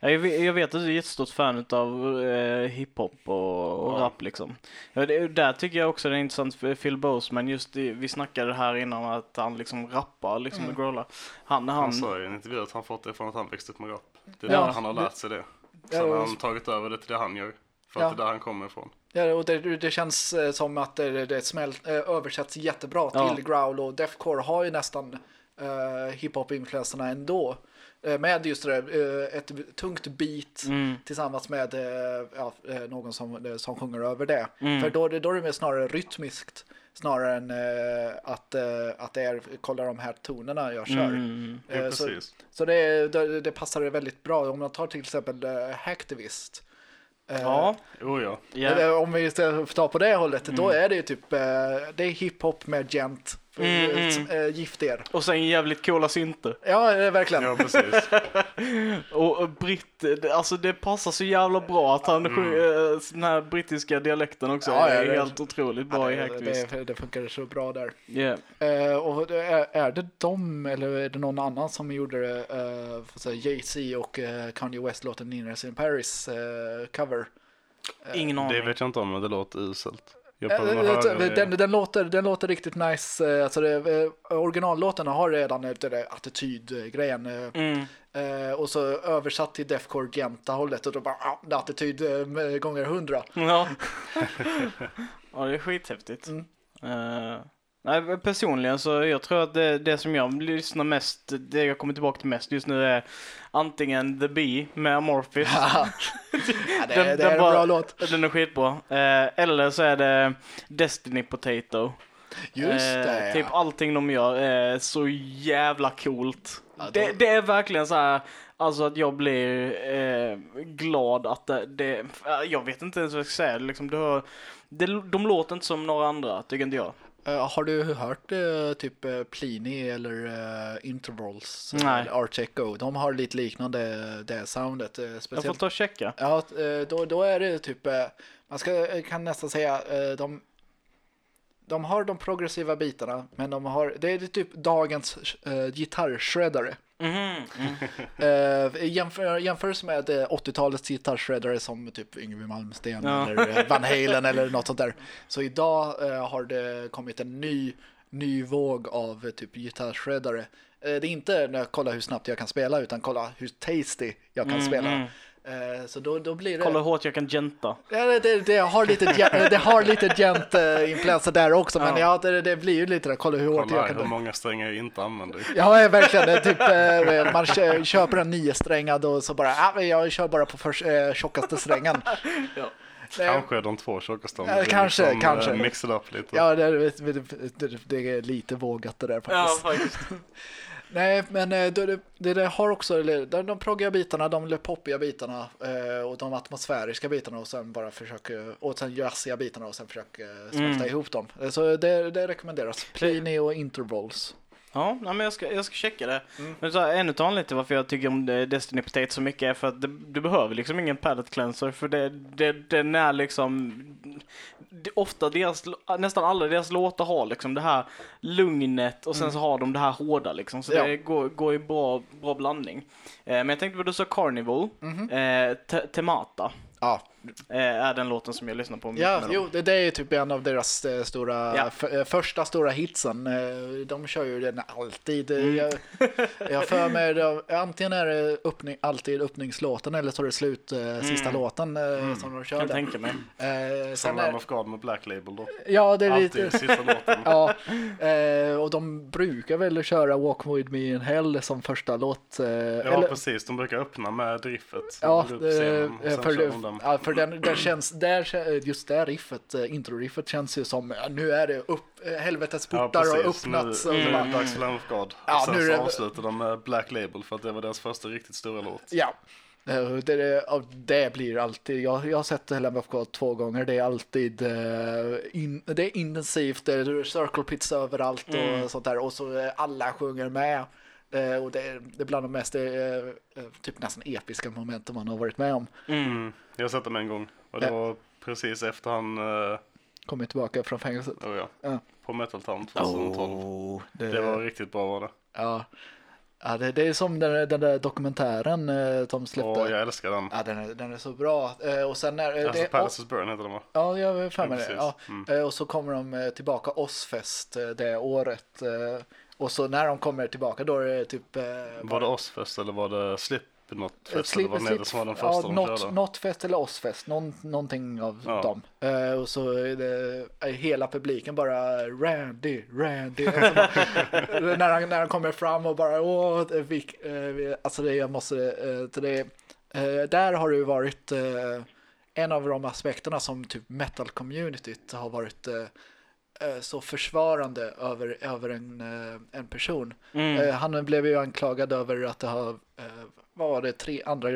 Ja, Jag vet, jag vet att du är jättestort fan av eh, hiphop och, och Ja. rap liksom. Ja, det, där tycker jag också det är intressant för Phil Boseman, just det, vi snackade här innan att han liksom rappar liksom Mm. och growlar. Han, Han han, sa i en intervju att han fått det från att han växte upp med rap. Det är Ja, där han har lärt sig det. Sen har han tagit över det till det han gör. För Ja. att det är där han kommer ifrån. Ja, och det, det känns eh, som att det, det smält, eh, översätts jättebra Ja. till growl och deathcore har ju nästan uh, hiphop-influenserna ändå. Eh, med just det där, eh, ett tungt beat mm, tillsammans med eh, ja, någon som, som sjunger över det. Mm. För då, då är det mer snarare rytmiskt snarare än att, att det är, kolla de här tonerna jag kör. mm, Ja, så, så det, det, det passar det väldigt bra. Om man tar till exempel uh, Hacktivist. ja, Jo, ja. ja. eller Om vi ska ta på det hållet, då Mm. är det ju typ det är hiphop med gent. Mm, Mm, mm. gift er. Och sen jävligt coola synter. Ja, eh, verkligen. Ja, precis. Och, och britt, det- alltså det passar så jävla bra att han sjunger eh, den här brittiska dialekten också. Ja, ja, är det- helt otroligt bra i Ja, Hacktivist. det, det, det funkar så bra där. Yeah. Eh, och det är, är det de eller är det någon annan som gjorde det? Uh, Jay-Z och uh, Kanye West låten Ninas in Paris eh, cover. Ingen aning. Det vet jag inte om, men det låter uselt. Eh. Den, den, låter, den låter riktigt nice. eh, Alltså det, eh, originallåten har redan attitydgrejen. Mm. Och så översatt till Deathcore Genta-hållet och då bara attityd gånger hundra. Ja. ja, det är skithäftigt. Mm. Eh, nej, personligen så jag tror att det, det som jag lyssnar mest, det jag kommer tillbaka till mest just nu är antingen The Bee med Amorphis. ja, det, Den- det den är en bara- bra låt. Den är skitbra. Eh, eller så är det Destiny Potato. Just Eh, det. Typ allting de gör är så jävla coolt. Ja, då- det, det är verkligen så här, alltså att jag blir eh, glad att det, det, jag vet inte ens vad jag ska säga, liksom, det har, det, de låter inte som några andra, tycker inte jag. Eh, har du hört eh, typ uh, Plini eller eh, Intervals? eh, Nej. Eller Echo? De har lite liknande det soundet. eh, Jag får speciellt ta och checka. Ja, eh, då, då är det typ, eh, man ska, eh, kan nästan säga, eh, de, de har de progressiva bitarna, men de har, det är typ dagens uh, gitarrshreddare. Mhm, mm. Uh, jämför, jämförs med eh, 80-talets gitarrshreddare som typ Yngwie Malmsteen Ja. eller eh, Van Halen eller något sånt där. Så idag eh, har det kommit en ny, ny våg av eh, typ gitarrshreddare. Eh, det är inte när jag kollar hur snabbt jag kan spela utan kolla hur tasty jag kan Mm, spela. Eh, så då, då blir det... Kolla hur hårt jag kan genta. Ja, det, det, det har lite det har lite gent uh, influenser där också, men Ja. ja, det, det blir ju lite där. Kolla hur hårt Kolla jag här hur kan. många strängar jag inte använder. Ja, ja, verkligen. Det är typ, eh, man kö- köper en niosträngad och så bara, ah, jag kör bara på för, eh, tjockaste strängen. Ja. Det- Kanske de två tjockaste. om Ja, kanske, liksom, kanske. eh, Mixa det upp lite. Ja, det, det, det, det är lite vågat det där Ja, faktiskt. Nej, men eh, det, det, det, har också de, de proggiga bitarna, de poppiga bitarna eh, och de atmosfäriska bitarna och sen bara försöker, och sen jazziga bitarna och sen försöker smälta Mm. ihop dem. Eh, Så det, det rekommenderas. Plini och Intervals. Ja, nej, men jag ska, jag ska checka det. Mm. Men så här, en utav anledningarna till varför jag tycker om Destiny Potato så mycket är för att det, du behöver liksom ingen palette cleanser för det, det, den är liksom det, ofta deras, nästan alla deras låtar har liksom det här lugnet och sen så har de det här hårda liksom så Mm. Ja. det går, går i bra, bra blandning. Eh, men jag tänkte på du sa Carnival, Mhm. eh, Te- Temata Ja, är den låten som jag lyssnar på mycket ja med jo, det, det är typ en av deras eh, stora, Ja. f- eh, första stora hitsen. Eh, de kör ju den alltid. Mm. Eh, Jag, jag för mig, det- antingen är det öppning, alltid öppningslåten eller så är det slut, eh, sista låten eh, som de kör. Kan tänka mig. Eh, Som sen Lamb är, of God med Black Label då. ja, det är Alltid lite... sista låten. Ja, eh, och de brukar väl köra Walk With Me In Hell som första låt. Eh, Ja, eller, precis. De brukar öppna med riffet. Ja, De går upp scenen och eh, sen för, ja, för den, den känns, där, just det riffet, eh, intro-riffet känns ju som, ja, nu är det upp, eh, helvetets Ja, portar har precis. öppnats. Nu, och nu är dags för Lamb of God. Ja, och sen så det- avslutar de med Black Label för att det var deras första riktigt stora låt. Ja, Eh, det, det, ja, blir alltid, jag, jag har sett Lamb of God två gånger, det är alltid in, det är intensivt, det är circle pits överallt och Mm. sånt där och så alla sjunger med. Eh, och det är, det är bland de mest eh, eh, typ nästan episka momenten man har varit med om. Mm. Jag har sett dem en gång. Och det Ja. var precis efter han, Kommit tillbaka från fängelset. oh ja, Ja. på Metal Town 2012. Oh, det, Det var riktigt bra var det. Ja, ja det, det är som den, den där dokumentären eh, de släppte. Och jag älskar den. Ja, den är, den är så bra. Eh, och sen när... eh, Alltså det, Palaces Burn heter den va? ja, jag är fan med Ja, det. Ja. Mm. Eh, och så kommer de tillbaka Ozzfest det året. Och så när de kommer tillbaka då är det typ... eh, Var det Ozfest eller var det Slipknot Eh, Fest? Slip- eller var det det som var den första ja, de något, körde? något fest eller Ozzfest, någon, någonting av Ja. dem. Eh, och så är det hela publiken bara Randy, Randy. Alltså när, han, när han kommer fram och bara åh, vik, eh, alltså det jag måste, eh, det, eh, där har det ju varit eh, en av de aspekterna som typ metal communityt har varit eh, så försvarande över, över en, eh, en person. Mm. Eh, han blev ju anklagad över att eh, vad var det, tre andra,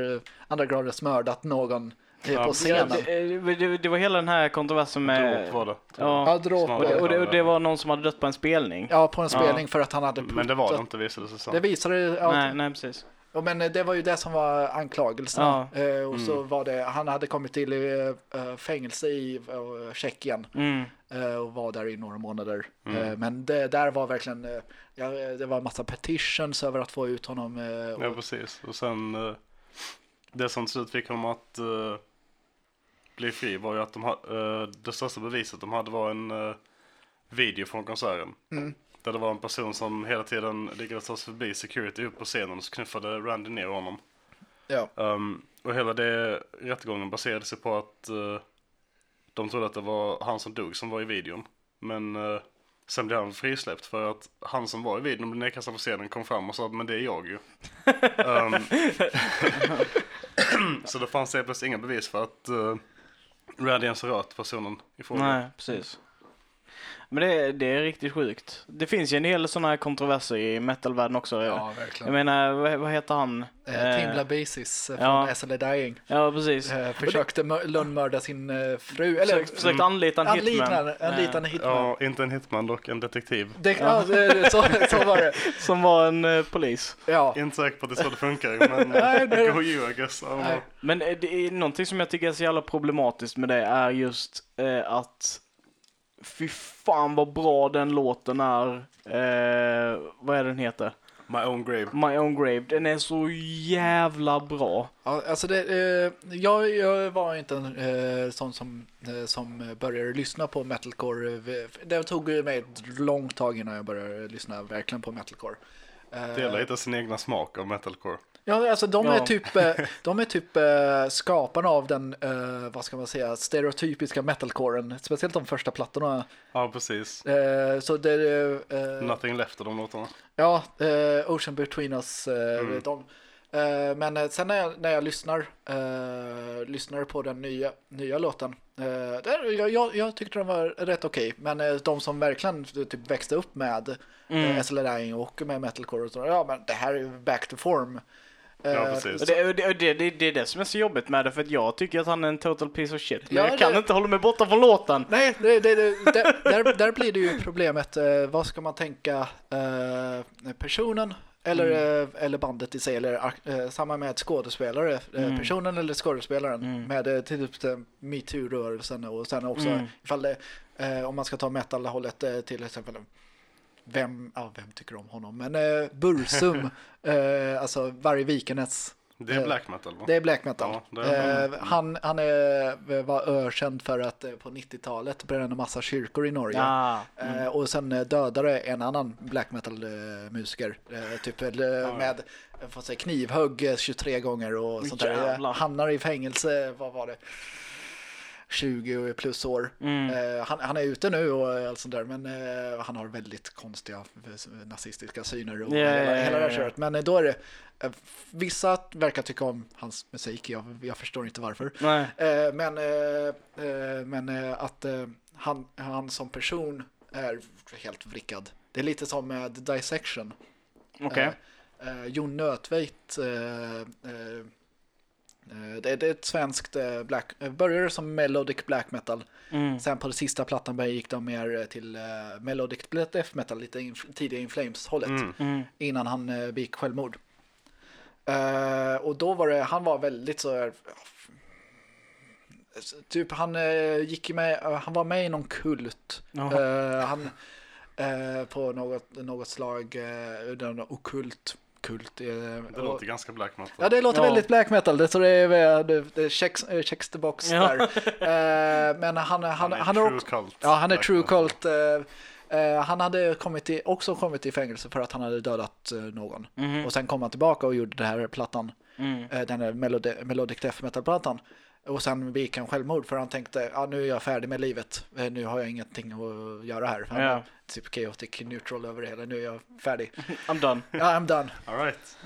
andra graders mördat någon eh, Ja, på Ja, scenen. det, det, det var hela den här kontroversen med... Dråp var det. Ja. Ja, dråp. Och det, och, det, och det var någon som hade dött på en spelning. Ja, på en Ja. spelning för att han hade Men det var det puttat- inte visade det sig sen. Det visade ja, Nej, nej precis. Ja, men eh, det var ju det som var anklagelsen. Ja. Eh, och så Mm. var det, han hade kommit till eh, eh, fängelse i eh, Tjeckien Mm. Eh, och var där i några månader. Mm. Eh, men det där var verkligen, eh, ja, det var en massa petitions över att få ut honom. eh, Ja, och, precis. Och sen det som till slut fick honom att bli fri var ju att de det största beviset de hade var en video från konserten. Mm. Där det var en person som hela tiden lyckades ta sig förbi security upp på scenen och så knuffade Randy ner honom. Ja. Um, och hela det rättegången baserade sig på att eh, de trodde att det var han som dog som var i videon. Men eh, sen blev han frisläppt för att han som var i videon blev nedkastad på scenen kom fram och sa att men det är jag ju. um, så det fanns helt plötsligt inga bevis för att uh, Randy ens rört personen i fråga. Nej, precis. Men det, det är riktigt sjukt. Det finns ju en del sådana här kontroverser i metalvärlden också. Ja, Jag verkligen. menar, vad, vad heter han? Eh, Eh, Timla Basis eh, från ja. SL Dying. Ja, precis. Eh, försökte mör- lönnmörda sin eh, fru. Eller Försökt, försökt anlita en hitman. anlitna, anlita en hitman. Ja, inte en hitman dock, en detektiv. Det, ja. det- så, så var det. Som var en eh, polis. Ja. Inte säker på att det så det funkar, men Nej, go you I guess. Men eh, det är någonting som jag tycker är så jävla problematiskt med det är just eh, att fy fan vad bra den låten är. Eh, vad är den heter? My own grave. My Own Grave. Den är så jävla bra. Ja, alltså det, eh, jag, jag var inte en eh, sån som, eh, som började lyssna på metalcore. Eh, Det tog mig ett långt tag innan jag började lyssna verkligen på metalcore. Eh, Det gäller att hitta sin egna smak av metalcore. Ja, alltså de är Ja. typ, eh, de är typ eh, skaparna av den, eh, vad ska man säga, stereotypiska metalcoren. Speciellt de första plattorna. Ja, precis. Så det är, Nothing left av de låtarna. ja, Ocean Between Us, Mm. de. Men sen när jag, när jag lyssnar, lyssnar på den nya, nya låten, där, jag, jag, jag tyckte den var rätt okej. Men eh, de som verkligen typ växte upp med Mm. SL Dying och med metalcore, och så, ja men det här är back to form. Ja, Eh, precis. Och det, och det, och det, det, det är det som är så jobbigt med det, för att jag tycker att han är en total piece of shit. Men Ja, jag kan det- inte hålla mig borta från låten. Nej, det, det, där, där, där blir det ju problemet. Eh, vad ska man tänka eh, personen eller, Mm. eller bandet i sig? Eller eh, samma med skådespelare. Mm. personen eller skådespelaren. Mm. Med till typ eh, metoo-rörelsen och sen också Mm. ifall det, om man ska ta metal-hållet till exempel vem, ja, vem tycker om honom? Men eh, Bursum, eh, alltså Varg Vikenäs. Det är Eh, black metal va? Det är black metal. Ja, är- eh, han han är, var ökänd för att eh, på 90-talet bränna massa kyrkor i Norge. Ja. Eh, och sen eh, dödade en annan black metal eh, musiker. Eh, typ eh, med eh, säga, knivhugg eh, 23 gånger och sånt där. Jävlar. Eh, Hamnar i fängelse, vad var det? 20 plus år. Mm. Eh, han, han är ute nu och allt sånt där, men eh, han har väldigt konstiga eh, nazistiska syner och Ja, hela, hela det här köret. Men eh, då är det, eh, vissa verkar tycka om hans musik, jag, jag förstår inte varför. Eh, men men att han, han som person är helt vrickad. Det är lite som med Dissection. Eh, Jon Nötveit, det, det är ett svenskt eh, black, eh, började som melodic black metal. Mm. Sen på det sista plattan gick de mer eh, till eh, melodic death metal, lite in, tidigare In Flames-hållet. Mm. Mm. Innan han eh, begick självmord. Eh, och då var det, han var väldigt så här, Typ han eh, gick med, eh, han var med i någon kult. Eh, han eh, på något, något slag, uh, den okult kult. eh, Det och- låter ganska black metal. Ja, det låter Ja. väldigt black metal. Det, så det är, det, det checks, eh, checks the box Ja. där. Eh, men han, han, han, är han är true också, cult. ja, han är true metal. cult. eh, eh, han hade kommit i, också kommit i fängelse för att han hade dödat eh, någon. Mhm. Och sen kom han tillbaka och gjorde den här plattan. Mm. eh, den här melodi, melodic death metal-plattan. Och sen begick han självmord för han tänkte, ja nu är jag färdig med livet. Eh, Nu har jag ingenting att göra här. Han var typ chaotic neutral över det hela. Nu är jag färdig. I'm done. Ja, I'm done. All right.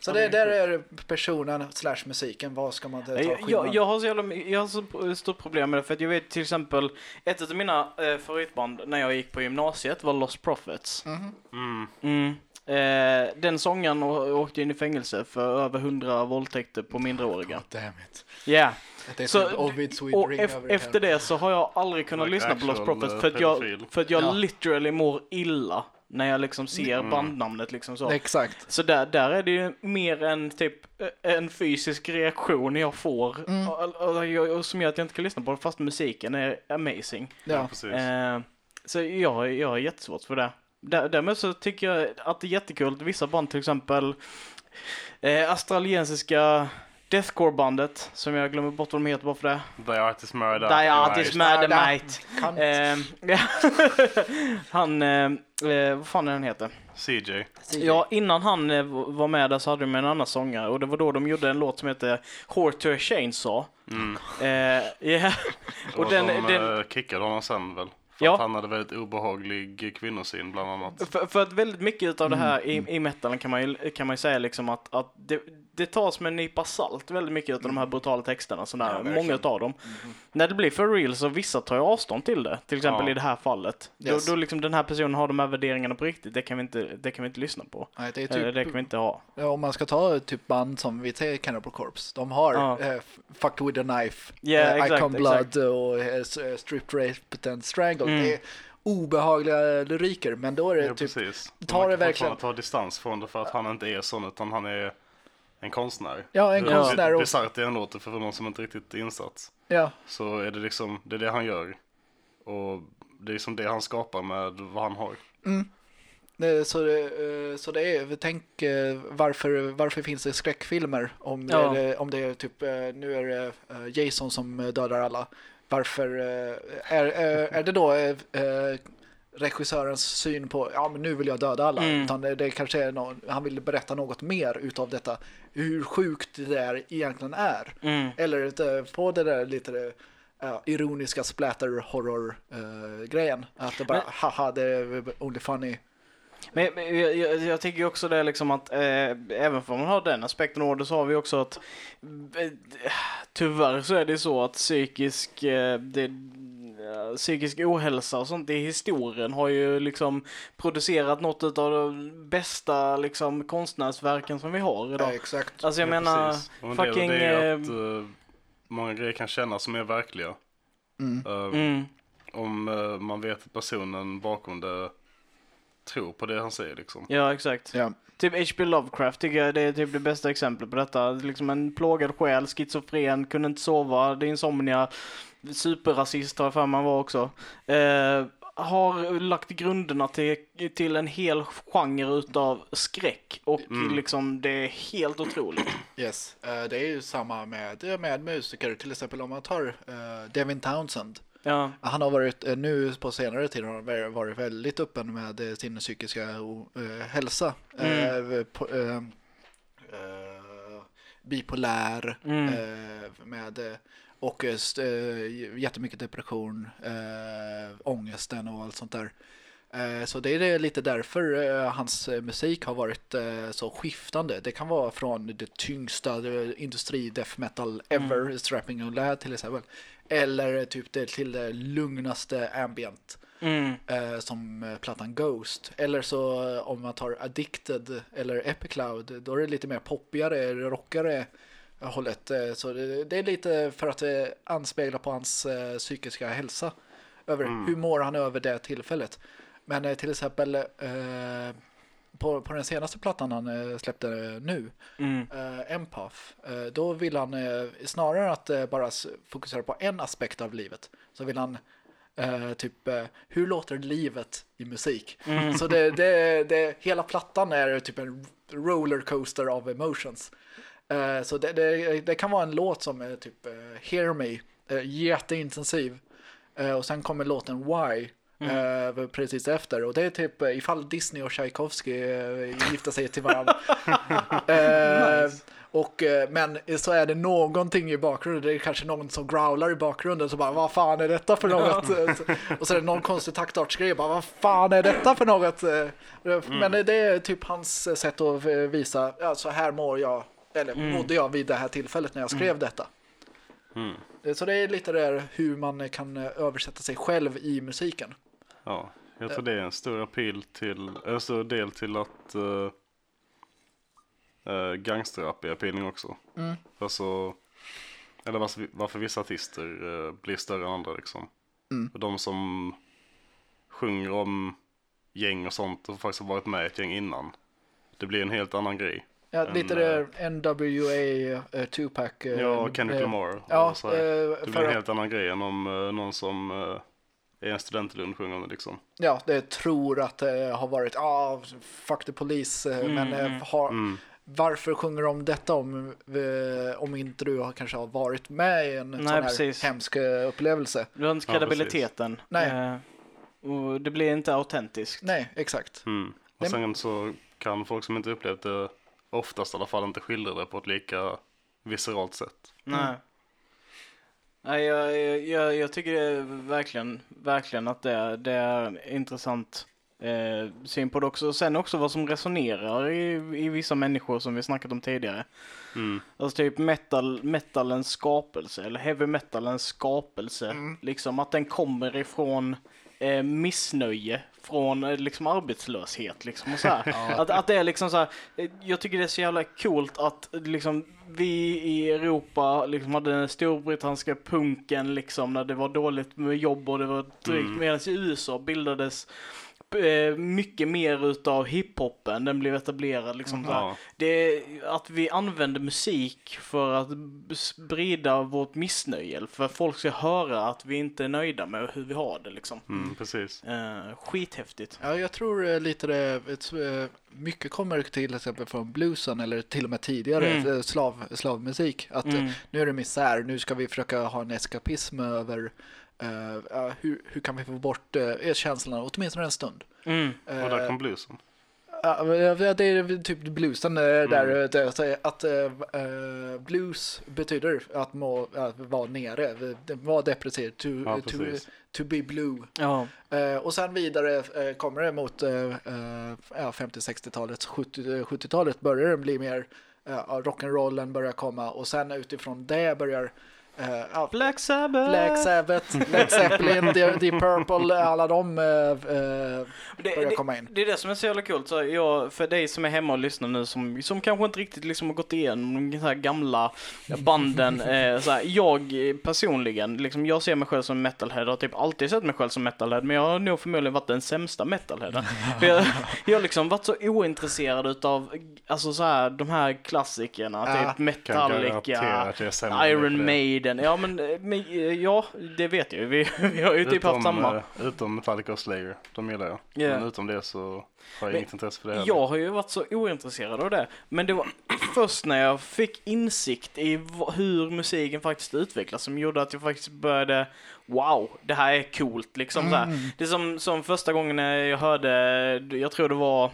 Så det, där är personen slash musiken. Vad ska man ta Jag, skillnad? jag, jag har så jävla, jag har så stort problem med det för att jag vet till exempel ett av mina eh, favoritband när jag gick på gymnasiet var Lost Prophets. Mhm. Mm. Mm. Eh, den sångaren åkte in i fängelse för över hundra våldtäkter på. Damn it. Det är Så- typ och ef- efter det så har jag aldrig kunnat Like lyssna på Lost Prophets eh, för att jag, för att jag Ja. literally mår illa när jag liksom ser Mm. bandnamnet liksom så. Exakt. Så där, där är det ju mer en typ eh, en fysisk reaktion jag får Mm. och, och, och, och som gör att jag inte kan lyssna på det fast musiken är amazing. Ja, Ja. precis. Eh, så jag, jag har jättesvårt för det. Där, därmed så tycker jag att det är jättekul att vissa band till exempel eh, australiensiska Deathcore-bandet, som jag glömmer bort vad de heter bara för det. Die Artist Murder. Die Artist Murder. Mate. Kan... Eh, han, eh, eh, vad fan är han heter? CJ. Ja, innan han eh, var med där så hade de en annan sångare och det var då de gjorde en låt som heter Whore to a Chainsaw. Mm. Eh, yeah. Och, och den, de den, eh, kickade honom sen väl. För Ja. att han hade väldigt obehaglig kvinnosyn bland annat. för, för att väldigt mycket av det här Mm, i, i metalen kan man ju, kan man ju säga liksom att, att det, det tas med en nypa salt väldigt mycket av de här brutala texterna, sådär, Ja, många av dem. Mhm. När det blir för real så vissa tar ju avstånd till det, till exempel Ja. i det här fallet. Yes. Då, då liksom den här personen har de här värderingarna på riktigt, det kan vi inte, det kan vi inte lyssna på. Nej, det är Eller typ, det kan vi inte ha. ja, om man ska ta typ band som vi säger Cannibal Corpse. De har Ja. eh, Fucked with a Knife, Ja, eh, exakt, Icon Blood exakt. och eh, eh, Stripped Raped and Strangled. Mm. Det är obehagliga lyriker, men då är det Ja, typ precis. tar Man det verkligen- ta distans från det för att han inte är sån utan han är en konstnär. Ja, en konstnär och- bisarrt det än låter för någon som inte riktigt är insatt. Ja, Så är det liksom, det är det han gör. Och det är liksom det han skapar med vad han har. det, så, det, eh, så det är, tänk eh, varför, varför finns det skräckfilmer om, det, Ja. är, om det är typ, eh, nu är det Jason som dödar alla. Varför är, är, är det då regissörens syn på, ja men nu vill jag döda alla, Mm. utan det, det kanske är någon, han vill berätta något mer utav detta, hur sjukt det där egentligen är. Mm. Eller på det där lite ja, ironiska splatter horror eh, grejen. Att det bara, Men- haha, det är only funny. Men jag, jag, jag tycker också det liksom att eh, även om man har den aspekten av det så har vi också att eh, tyvärr så är det så att psykisk, eh, det, psykisk ohälsa och sånt i historien har ju liksom producerat något av de bästa liksom konstnärsverken som vi har idag. exakt. Alltså jag Ja, menar, precis. Och en del av fucking, Det är eh, att eh, många grejer kan kännas som är verkliga. Mm. Eh, mm, Om eh, man vet att personen bakom det tror på det han säger liksom. ja exakt. Ja. Typ H.P. Lovecraft tycker jag det är typ det bästa exemplet på detta. Liksom en plågad själ, schizofren, kunde inte sova, det är insomnia, superrasist har jag för mig han var också. Eh, har lagt grunderna till, till en hel genre utav skräck och Mm. liksom det är helt otroligt. Yes. Eh, det är ju samma med, med musiker, till exempel om man tar eh, Devin Townsend. Ja, Han har varit, eh, nu på senare tid har han varit väldigt öppen med eh, sin psykiska eh, hälsa. Mm. På, eh, bipolär, Mm. med, och eh, jättemycket depression, eh, ångesten och allt sånt där. Så det är lite därför hans musik har varit så skiftande. Det kan vara från det tyngsta industri death metal ever, Strapping och Lad till exempel. Eller typ det till det lugnaste ambient mm, eh, som eh, plattan Ghost. Eller så eh, om man tar Addicted eller Epicloud, då är det lite mer poppigare, rockare hållet. Eh, Så det, det är lite för att anspegla på hans eh, psykiska hälsa. Över hur mår han över det tillfället. Men eh, till exempel eh, på, på den senaste plattan han eh, släppte nu, mm, eh, Empath, eh, då vill han eh, snarare att eh, bara fokusera på en aspekt av livet. Så vill han eh, typ, eh, hur låter livet i musik? Mm. Så det, det, det, hela plattan är typ en rollercoaster of emotions. Eh, så det, det, det kan vara en låt som är typ eh, Hear Me, eh, jätteintensiv. Eh, och sen kommer låten Why. Eh, precis efter och det är typ eh, ifall Disney och Tchaikovsky uh, gifter sig till varandra. Eh, och, eh, men så är det någonting i bakgrunden, det är kanske någon som growlar i bakgrunden så bara vad fan är detta för något? och så är det någon konstig taktartsgrej, bara vad fan är detta för något? Eh, Men det är typ hans sätt att eh, visa, ja, så här mår jag, eller mådde jag vid det här tillfället när jag skrev detta. Mm. Eh, Så det är lite där hur man kan eh, översätta sig själv i musiken. Ja, jag tror det är en stor appeal till, en stor del till att uh, uh, gangsterrap är appealing också. Mm. Alltså, eller varför, varför vissa artister eh, blir större än andra liksom. Mm. Och de som sjunger om gäng och sånt och faktiskt har varit med i ett gäng innan. Det blir en helt annan grej. Ja, En, lite det NWA, uh, Tupac. eh, Ja, Kendrick eh, Lamar. Ja, eh, det blir en helt annan grej än om eh, någon som är en studentlund sjungande liksom. ja, det tror att det har varit, ah, fuck the police, eh, Mm, men eh, mm. har, Mm. varför sjunger de detta om, eh, om inte du har, kanske har varit med i en Nej, sån här precis. hemsk upplevelse? Du har inte Ja, kredibiliteten. Nej. Eh, och det blir inte autentiskt. Nej, exakt. Mm. Och Nej, sen så kan folk som inte upplevt det oftast i alla fall inte skildra det på ett lika visceralt sätt. Nej. Nej, jag, jag, jag, tycker verkligen, verkligen att det, är- det är intressant eh, syn på det också. Och sen också vad som resonerar i, i vissa människor som vi snackat om tidigare. Mm. Alltså typ metal, metalens skapelse eller heavy metalens skapelse. Liksom att den kommer ifrån eh, missnöje från eh, liksom arbetslöshet liksom och så att, att det är liksom så här, eh, jag tycker det är så jävla coolt att liksom vi i Europa liksom hade den storbritanniska punken liksom när det var dåligt med jobb och det var drygt Mm. medan i USA bildades eh, mycket mer utav hiphopen, den blev etablerad liksom här. Ja. Det är att vi använder musik för att sprida vårt missnöje, för att folk ska höra att vi inte är nöjda med hur vi har det liksom. Mm, precis. Eh, skithäftigt. Ja, jag tror eh, lite det, eh, mycket kommer till exempel från bluesen eller till och med tidigare Mm. eh, slav, slavmusik. Att eh, Mm. nu är det misär, nu ska vi försöka ha en eskapism över eh, ja, hur, hur kan vi få bort uh, känslorna åtminstone en stund. Mm. Och där Eh, kom bluesen. Ja, men det är typ bluesen eh, där, Mm. eh, det, så att eh, eh, blues betyder att, må, att vara nere, det var depressiv, to, Ja, to, to be blue. Ja. Eh, och sen vidare eh, kommer det mot eh, eh, ja, 50-60-talet, 70, 70-talet börjar det bli mer eh, rock'n'rollen börjar komma och sen utifrån det börjar ja, Black Sabbath! Black Sabbath, Led Zeppelin, Deep Purple, alla de eh, det, börjar det, komma in. det är det som är så jävla coolt. Så jag, för dig som är hemma och lyssnar nu som, som kanske inte riktigt liksom har gått igenom de här gamla banden. eh, så här, jag personligen, liksom, jag ser mig själv som metalhead och har typ alltid sett mig själv som metalhead. Men jag har nog förmodligen varit den sämsta metalheaden. jag, jag har liksom varit så ointresserad utav alltså, så här, de här klassikerna. Typ Kan Metallica. Iron det. Maiden, ja men, eh, men eh, ja, det vet jag. Vi, vi har ju typ haft samma. eh, utom Metallica och Slayer, de gillar jag. Ja. Men utom det så har jag Men inget intresse för det heller. Jag har ju varit så ointresserad av det. Men det var först när jag fick insikt i hur musiken faktiskt utvecklas som gjorde att jag faktiskt började Wow, det här är coolt liksom så här. Det är som, som första gången när jag hörde, jag tror det var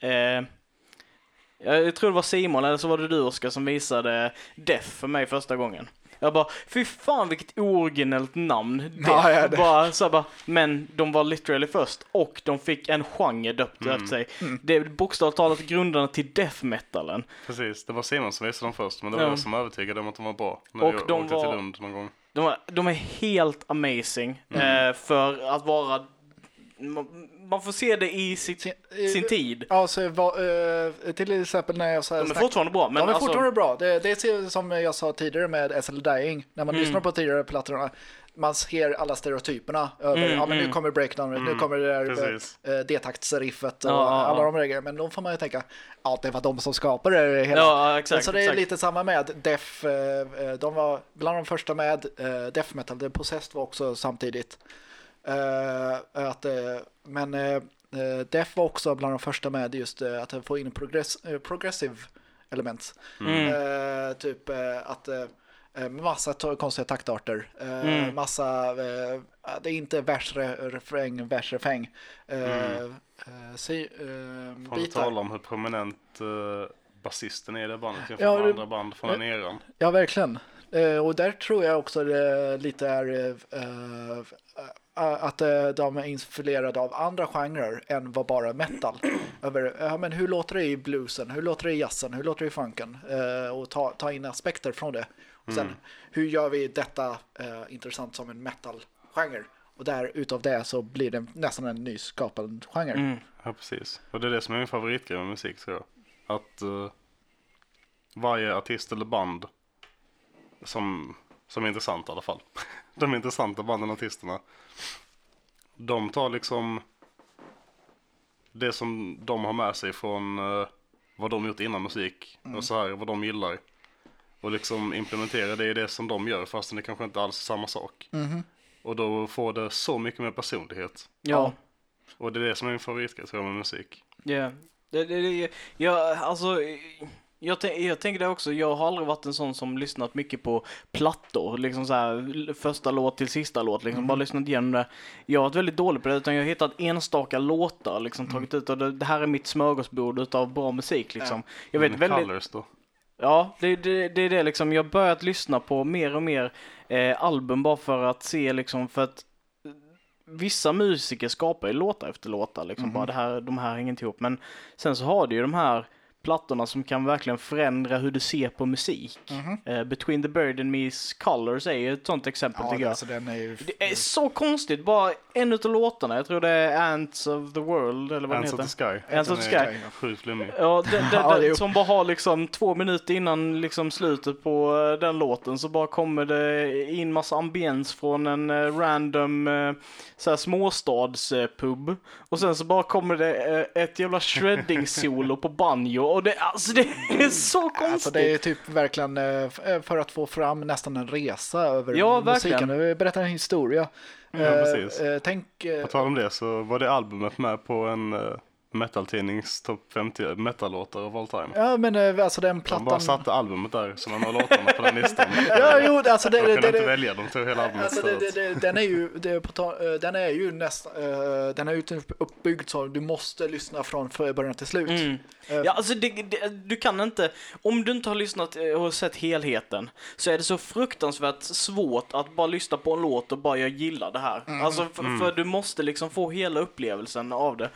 eh, jag tror det var Simon eller så var det du Oskar som visade Death för mig första gången. Jag bara, fy fan vilket originellt namn. Death. Ja, ja, det- bara, så bara, men de var literally först och de fick en genre döpt efter sig. Det är bokstavligt talat grundarna till death metalen. Precis, det var Simon som visade dem först, men det var Ja. jag som övertygade om att de var bra. När Och jag de åkte var- till Lund någon gång. De är, de är helt amazing eh, för att vara man, man får se det i sitt, Sin- eh, sin tid. Ja, så var, eh, till exempel när jag så här De är snack- fortfarande bra, men de är alltså, fortfarande bra. Det, det är som jag sa tidigare med SL Dying. När man Mm. lyssnar på tidigare plattorna. Man ser alla stereotyperna. Över, Mm, ja, men nu mm. kommer breakdown, nu kommer det där precis. eh, D-taktsriffet och Ja, alla de grejerna. Men då får man ju tänka, ja det var de som skapade det hela. Ja, exakt. så det är exakt. lite samma med Def. eh, eh, De var bland de första med eh, Def Metal. The Possessed var också samtidigt. Eh, att, eh, men eh, Def var också bland de första med just att få in progress, progressive elements. Mm. Typ att massa to- konstiga taktarter. Mm. Massa, det är inte vers, re- refräng, vers, refräng. Mm. si, Får bitar. tala om hur prominent uh, basisten är i det bandet jämfört Ja, med andra band från den eran. Ja, verkligen. Eh, och där tror jag också det lite är eh, eh, att de är influerade av andra genrer än vad bara metal. Över, ja, men hur låter det i bluesen? Hur låter det i jazzen? Hur låter det i funken? Och ta, ta in aspekter från det. Och sen, hur gör vi detta intressant som en metal-genre? Och där utav det så blir det nästan en ny skapad genre. Mm. Ja, precis. Och det är det som är min favoritgrej med musik tror jag. Att eh, varje artist eller band som, som är intressant i alla fall. De intressanta banden och artisterna. De tar liksom det som de har med sig från eh, vad de gjort innan musik och så här vad de gillar. Och liksom implementera det i det som de gör fastän det kanske inte alls är samma sak. Mhm. Och då får det så mycket mer personlighet. Ja. Och det är det som är min favoritgrej tror jag med musik. Ja. Det, det, det, ja, alltså. Jag, jag tänker det också, jag har aldrig varit en sån som lyssnat mycket på plattor, liksom så här första låt till sista låt, liksom bara lyssnat igenom det. Jag har varit väldigt dålig på det, utan jag har hittat enstaka låtar, liksom tagit ut och det, det här är mitt smörgåsbord utav bra musik liksom. Jag vet väldigt, Colors då? Ja, det, det, det är det liksom. Jag har börjat lyssna på mer och mer eh, album bara för att se liksom, för att vissa musiker skapar ju låtar efter låtar liksom. Bara det här, de här hänger inte ihop. Men sen så har du ju de här plattorna som kan verkligen förändra hur du ser på musik. Eh, Between the Bird and Me's Colors är ju ett sånt exempel Ja, tycker jag. alltså den är ju... Det är så konstigt, bara en utav låtarna, jag tror det är Ants of the World eller vad Ants den of the heter. Sky. Ants of the Den Sky. Sjukt flummig. Ja, den, den, Ja, det är den, ju- som bara har liksom två minuter innan liksom slutet på eh, den låten så bara kommer det in massa ambiens från en eh, random uh, såhär småstadspub och sen så bara kommer det ett jävla shredding-solo på banjo och det, alltså det är så konstigt. Alltså det är typ verkligen eh, eh, för att få fram nästan en resa över Ja, musiken. verkligen. Det berättar en historia. Ja, Eh, precis. Tänk... På tal om det så var det albumet med på en metal-tidnings topp 50 metal-låtar of all time. Ja, men eh, alltså den De plattan... bara satte albumet där som en av låtarna på den listan. Ja, jo, alltså det... De det, kunde det, inte det välja, de tog hela albumet Alltså det, det, den är ju, det är på ta, eh, den är ju nästan, eh, den är ju typ uppbyggd så du måste lyssna från för- början till slut. Mm. Ja, alltså det, det, du kan inte, om du inte har lyssnat och sett helheten, så är det så fruktansvärt svårt att bara lyssna på en låt och bara jag gillar det här. Alltså för, för du måste liksom få hela upplevelsen av det.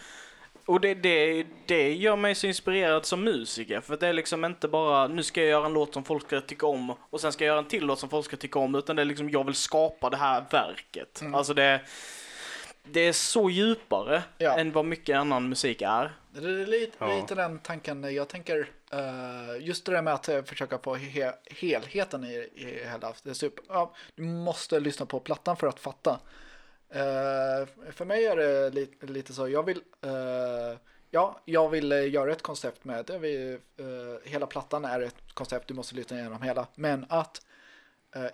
Och det, det, det gör mig så inspirerad som musiker, för det är liksom inte bara nu ska jag göra en låt som folk ska tycka om och sen ska jag göra en till låt som folk ska tycka om, utan det är liksom jag vill skapa det här verket. Alltså det, det är så djupare Ja. än vad mycket annan musik är. Det är lite, Ja. lite den tanken jag tänker, eh, just det där med att eh, försöka få he, helheten i, i hela, det är super, ja, du måste lyssna på plattan för att fatta. Eh, för mig är det lite, lite så, jag vill, eh, ja, jag vill eh, göra ett koncept med det. Vi, eh, hela plattan är ett koncept, du måste lyssna igenom hela. Men att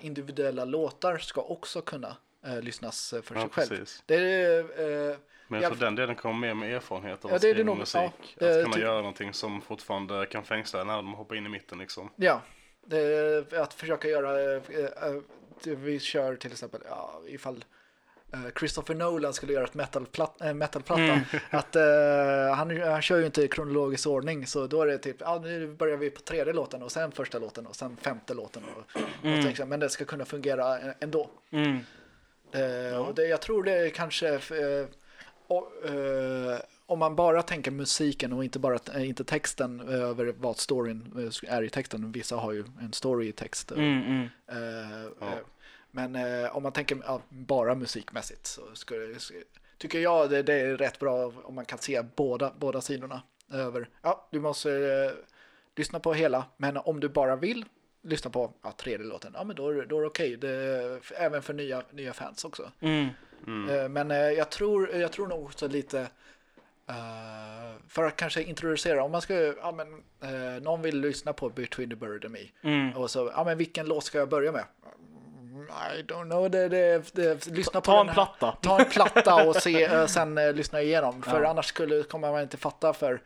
individuella låtar ska också kunna lyssnas för Ja, sig själv. precis. Det är, Men Ja. jag tror den delen kommer mer med erfarenhet av Ja, att är det skriva nog. musik. Ja, att kunna göra någonting som fortfarande kan fängsla när de hoppar in i mitten liksom. Ja, det att försöka göra, vi kör till exempel, ja, ifall Christopher Nolan skulle göra ett metalplatta, äh, metalplatta att eh, han, han kör ju inte i kronologisk ordning så då är det typ, ja nu börjar vi på tredje låten och sen första låten och sen femte låten och, och tänker, men det ska kunna fungera ändå. Mm. Eh, och det, jag tror det är kanske eh, och, eh, om man bara tänker musiken och inte bara eh, inte texten eh, över vad storyn eh, är i texten. Vissa har ju en story i text. eh, Mm, mm. eh, Ja. Men eh, om man tänker ja, bara musikmässigt så skulle, tycker jag det, det är rätt bra om man kan se båda, båda sidorna över. Ja, du måste eh, lyssna på hela, men om du bara vill lyssna på ja, tredje låten, ja men då, är det- då är det okej. Det, även för nya, nya fans också. Mm. Eh, Men eh, jag tror, jag tror nog också lite eh, för att kanske introducera, om man ska, ja men någon vill lyssna på Between the Bird and Me Mm. och så, ja men vilken låt ska jag börja med? Mm, I don't know, det, det, det, lyssna på Ta en här- platta. Ta en platta och se, eh, sen eh, lyssna igenom. För Ja. annars skulle, kommer man inte fatta för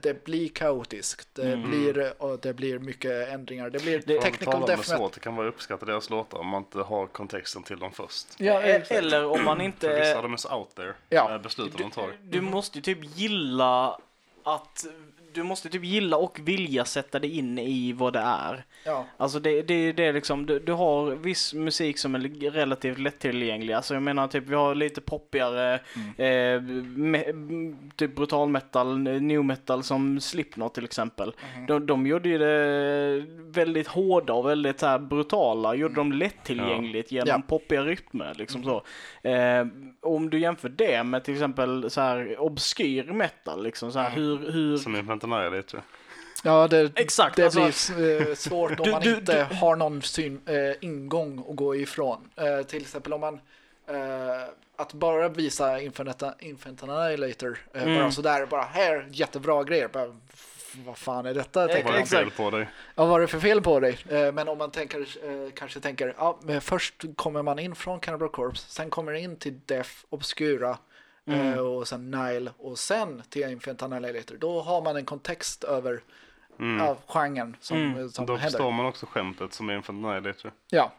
det blir kaotiskt. Det, blir, eh, och det blir mycket ändringar. Det blir Det- Technical death metal. det kan vara att uppskatta deras låtar om man inte har kontexten till dem först. Ja, E- exakt. Eller om man För inte... vissa av dem är så out there Ja. besluten de tar. Du måste ju typ gilla att... Du måste typ gilla och vilja sätta dig in i vad det är. ja. Alltså det, det, det är liksom, du, du har viss musik som är relativt lättillgänglig. Alltså jag menar typ vi har lite poppigare, eh, me, typ brutal metal, new metal som Slipknot till exempel. De, de gjorde ju det väldigt hårda och väldigt så här brutala, gjorde de lättillgängligt genom Ja. poppiga rytmer liksom så. Eh, om du jämför det med till exempel så här obskyr metal liksom så här hur, hur Som Infant Annihilate. Ja, det, Exakt, det alltså- blir eh, svårt om Du- man du- inte har någon syn, eh, ingång att gå ifrån. Eh, till exempel om man eh, att bara visa Infinite, Infinite Annihilator eh, Mm. bara sådär, bara här, jättebra grejer. Bara, vad fan är detta? tänker Vad är man. det fel på dig? Ja, vad är det för fel på dig? Eh, men om man tänker, eh, kanske tänker, ja, men först kommer man in från Cannibal Corpse, sen kommer in till Death, Obscura eh, och sen Nile och sen till Infinite Annihilator. Då har man en kontext över ja, genren som, Mm. som Då händer. förstår man också skämtet som Infinite Annihilate. Ja.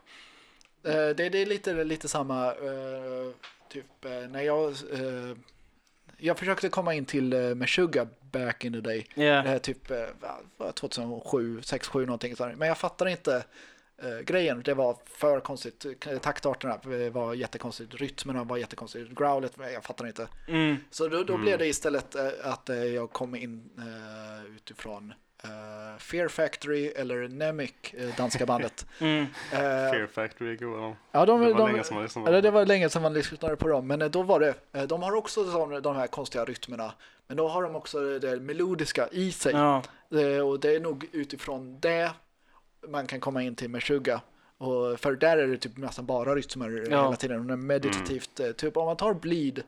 Eh, det, det är lite, lite samma, eh, typ eh, när jag, eh, jag försökte komma in till uh, Meshuggah back in the day. Det här typ eh, vad, 2007, 6, 7 någonting. Men jag fattar inte eh, grejen. Det var för konstigt. Eh, Taktarterna var jättekonstigt. Rytmerna var jättekonstigt. Growlet, jag fattar inte. Mm. Så då, då blev det istället eh, att eh, jag kom in eh, utifrån eh, Fear Factory eller Nemic, eh, danska bandet. Mm. Eh, Fear Factory ja, de, Det var de, länge sedan man lyssnade på dem. det var länge sedan man lyssnade på dem, men eh, då var det, eh, de har också sån, de här konstiga rytmerna, men då har de också det melodiska i sig. Ja. Eh, Och det är nog utifrån det man kan komma in till Meshuggah. Och för där är det typ nästan bara rytmer Ja. hela tiden. Och är meditativt. eh, Typ om man tar Bleed.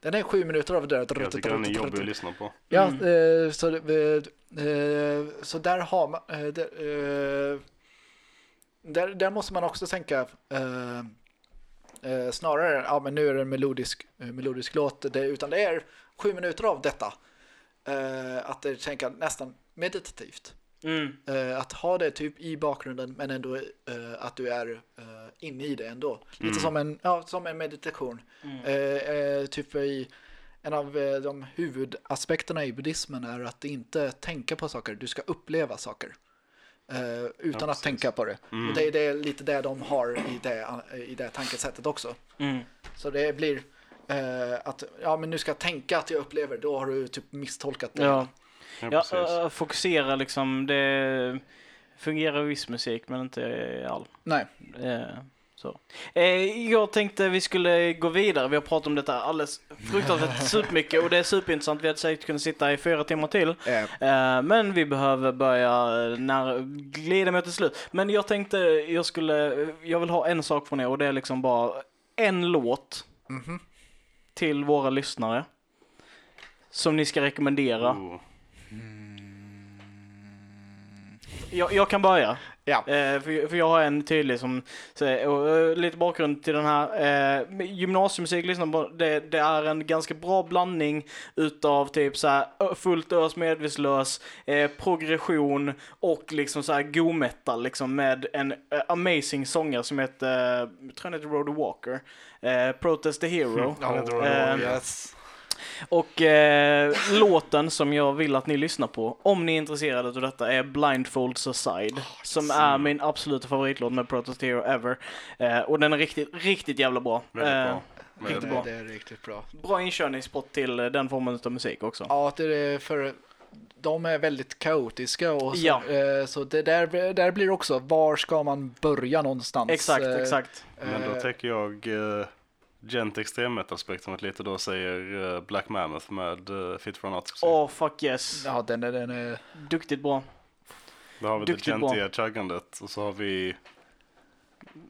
Den är sju minuter av det där. Jag tycker den är jobbig att lyssna på. Ja, Mm. eh, så, det- eh, så där har man... eh, där, eh, där, där måste man också tänka eh, eh, snarare, ja men nu är det en melodisk, eh, melodisk låt, det, utan det är sju minuter av detta. Eh, att det tänka nästan meditativt. Mm. Eh, att ha det typ i bakgrunden men ändå eh, att du är eh, inne i det ändå. Lite som en, ja, som en meditation. Eh, typ i en av de huvudaspekterna i buddhismen är att inte tänka på saker, du ska uppleva saker. Utan att precis. tänka på det. Och det, det är lite det de har i det, i det tankesättet också. Mm. Så det blir att, ja men nu ska jag tänka att jag upplever, då har du typ misstolkat det. Ja. Ja, Ja, äh, fokusera liksom. Det fungerar viss musik men inte all. Nej. Eh, så. Eh, jag tänkte vi skulle gå vidare. Vi har pratat om detta alldeles fruktansvärt supermycket och det är superintressant. Vi hade säkert kunnat sitta i fyra timmar till. Eh, Eh, men vi behöver börja eh, när, glida mot ett slut. Men jag tänkte jag skulle, jag vill ha en sak från er och det är liksom bara en låt mhm. till våra lyssnare. Som ni ska rekommendera. Oh. Jag, jag kan börja. Ja. Eh, för, för jag har en tydlig som säger, och, eh, lite bakgrund till den här. Eh, gymnasiemusik, lyssna på, det, det är en ganska bra blandning utav typ så här fullt ös, medvetslös, eh, progression och liksom så här go metal liksom med en eh, amazing sångare som heter, jag tror han heter Rhoda Walker, eh, Protest the Hero. Han heter Roy Eh, yes. Och eh, låten som jag vill att ni lyssnar på, om ni är intresserade av detta, är Blindfolds Aside. som är min absoluta favoritlåt med Protest Hero ever. Eh, och den är riktigt, riktigt jävla bra. Väldigt Eh, bra. riktigt Det, bra. det är riktigt bra. Bra inkörningsspot till eh, den formen av musik också. Ja, det är för de är väldigt kaotiska och så, Ja. eh, så det där, där blir också var ska man börja någonstans? Exakt, Eh, exakt. Men då tänker jag uh, gent extremmetal-spektrumet lite då säger eh, Black Mammoth med uh, Fit for Autopsy. Åh, fuck yes. Ja, den är, den är Duktigt bra. Då har vi det duktigt bra. gentiga chuggandet och så har vi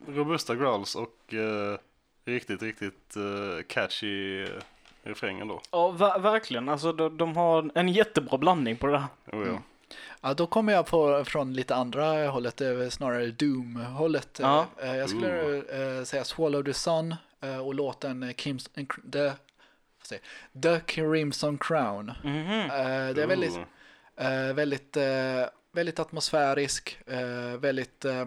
robusta growls och eh, riktigt, riktigt eh, catchy uh, refrängen då. Ja, ver- verkligen. Alltså, de, de har en jättebra blandning på det där. Oh, ja. Ja, då kommer jag på från lite andra hållet, det snarare Doom-hållet. Ja. Eh, Jag skulle eh, säga Swallow the Sun eh, och låten eh, Kims, eh, the, vad säger, jag? the Crimson Crown. Mhm. Eh, Det är väldigt, Ooh. Eh, väldigt, eh, väldigt atmosfärisk, eh, väldigt, eh,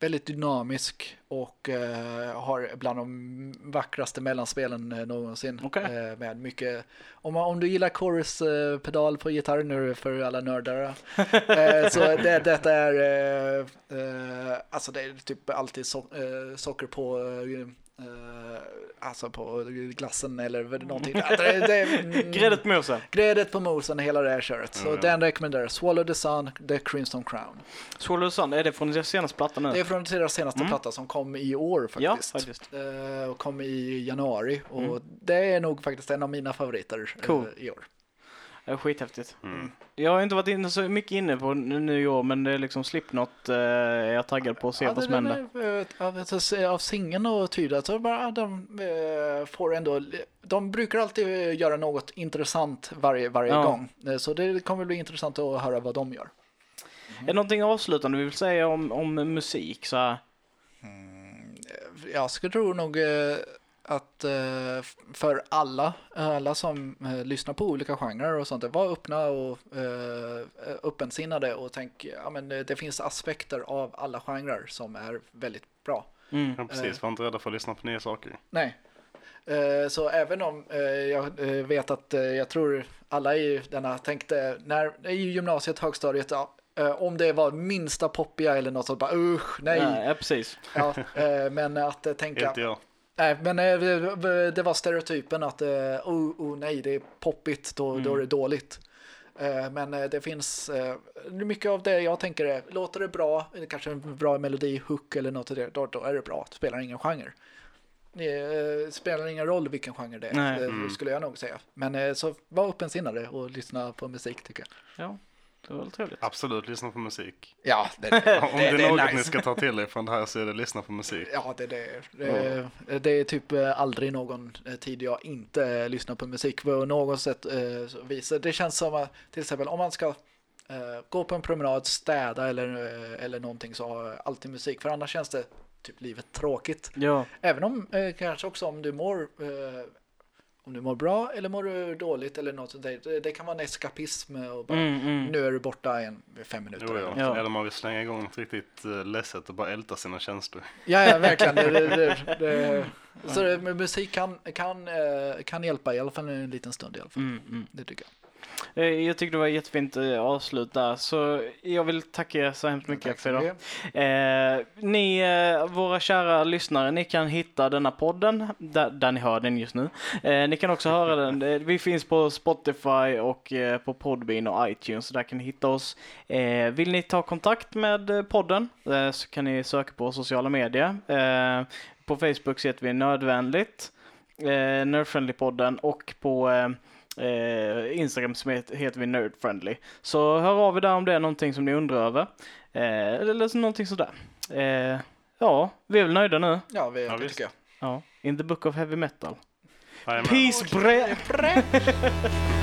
väldigt dynamisk och eh, har bland de vackraste mellanspelen eh, någonsin. Okej. Eh, med mycket, om, om du gillar chorus-pedal på gitarr nu för alla nördar. eh, så det, detta är, eh, eh, alltså det är typ alltid so eh, socker på eh, Alltså på glassen eller någonting. Ja, Det, det, mm, Gräddet på mosen. Gräddet på mosen, hela det här köret. Så Ja, ja. den rekommenderar Swallow the Sun, The Crimson Crown. Swallow the Sun, är det från deras senaste platta nu? Det är från deras senaste platta som kom i år ja, faktiskt. faktiskt. Eh, och kom i januari och det är nog faktiskt en av mina favoriter Cool. i år. Det är skithäftigt. Mm. Jag har inte varit inne så mycket inne på nu nu i år, men det är liksom Slipknot eh, är jag taggad på att se Ja, vad som händer. av, av singeln och tyda så bara de eh, får ändå, de brukar alltid göra något intressant varje, varje Ja. gång. Eh, Så det kommer bli intressant att höra vad de gör. Är det någonting avslutande vi vill säga om, om musik? Så här? Jag skulle tro nog eh, att eh, för alla, alla som eh, lyssnar på olika genrer och sånt, var öppna och eh, öppensinnade och tänk, ja men det finns aspekter av alla genrer som är väldigt bra. Mm. Ja, precis, var inte rädda för att lyssna på nya saker. Nej. Eh, Så även om eh, jag vet att eh, jag tror alla i denna tänkte när i gymnasiet, högstadiet, ja, om det var minsta poppiga eller något sånt, bara usch, nej. Nej, ja, precis. Ja, men att tänka, Inte jag. Nej, men eh, det- var stereotypen att eh, oh, oh nej, det är poppigt, då, då är det dåligt. Eh, Men det finns mycket av det jag tänker är, låter det bra, kanske en bra melodi, hook eller något av det, då, då är det bra, det spelar ingen genre. Det spelar ingen roll vilken genre det är, Nej. eh, skulle jag nog säga. Men så var öppensinnade och lyssna på musik tycker jag. Ja, det var väl trevligt. Absolut lyssna på musik. Ja, det, Om det, är något ni ska ta till er från det här så är det lyssna på musik. Ja, det, det, det, det är typ eh, aldrig någon eh, tid jag inte eh, lyssnar på musik på något sätt. eh, så vis. Det känns som att till exempel om man ska eh, gå på en promenad, städa eller, eller någonting så har alltid musik. För annars känns det typ livet tråkigt. Ja, Även om eh, kanske också om du mår eh, om du mår bra eller mår du dåligt eller något sånt där. Det, det kan vara en eskapism och bara mm, mm. nu är du borta en fem minuter. Jo, eller ja. Ja. Eller man vill slänga igång något riktigt uh, ledset och bara älta sina känslor. Ja, ja verkligen. Det, det, det, det, så det, men musik kan, kan, eh, kan hjälpa, i alla fall en liten stund i alla fall. Mm, mm. Det tycker jag. Eh, Jag tyckte det var jättefint eh, avslut där, så jag vill tacka er så hemskt mycket för idag. Eh, ni, eh, våra kära lyssnare, ni kan hitta denna podden där, där ni hör den just nu. Eh, ni kan också höra den. Vi finns på Spotify och på Podbean och iTunes, så där kan ni hitta oss. Vill ni ta kontakt med podden så kan ni söka på sociala medier. På Facebook så heter vi Nödvändigt, eh, Nerdfriendly-podden och på eh, Instagram som heter, heter vi Nerdfriendly. Så hör av er där om det är någonting som ni undrar över. Eh, eller så någonting sådär. Eh, ja, vi är väl nöjda nu. Ja, vi, Ja, det tycker jag. Ja. In the book of heavy metal. Peace bre...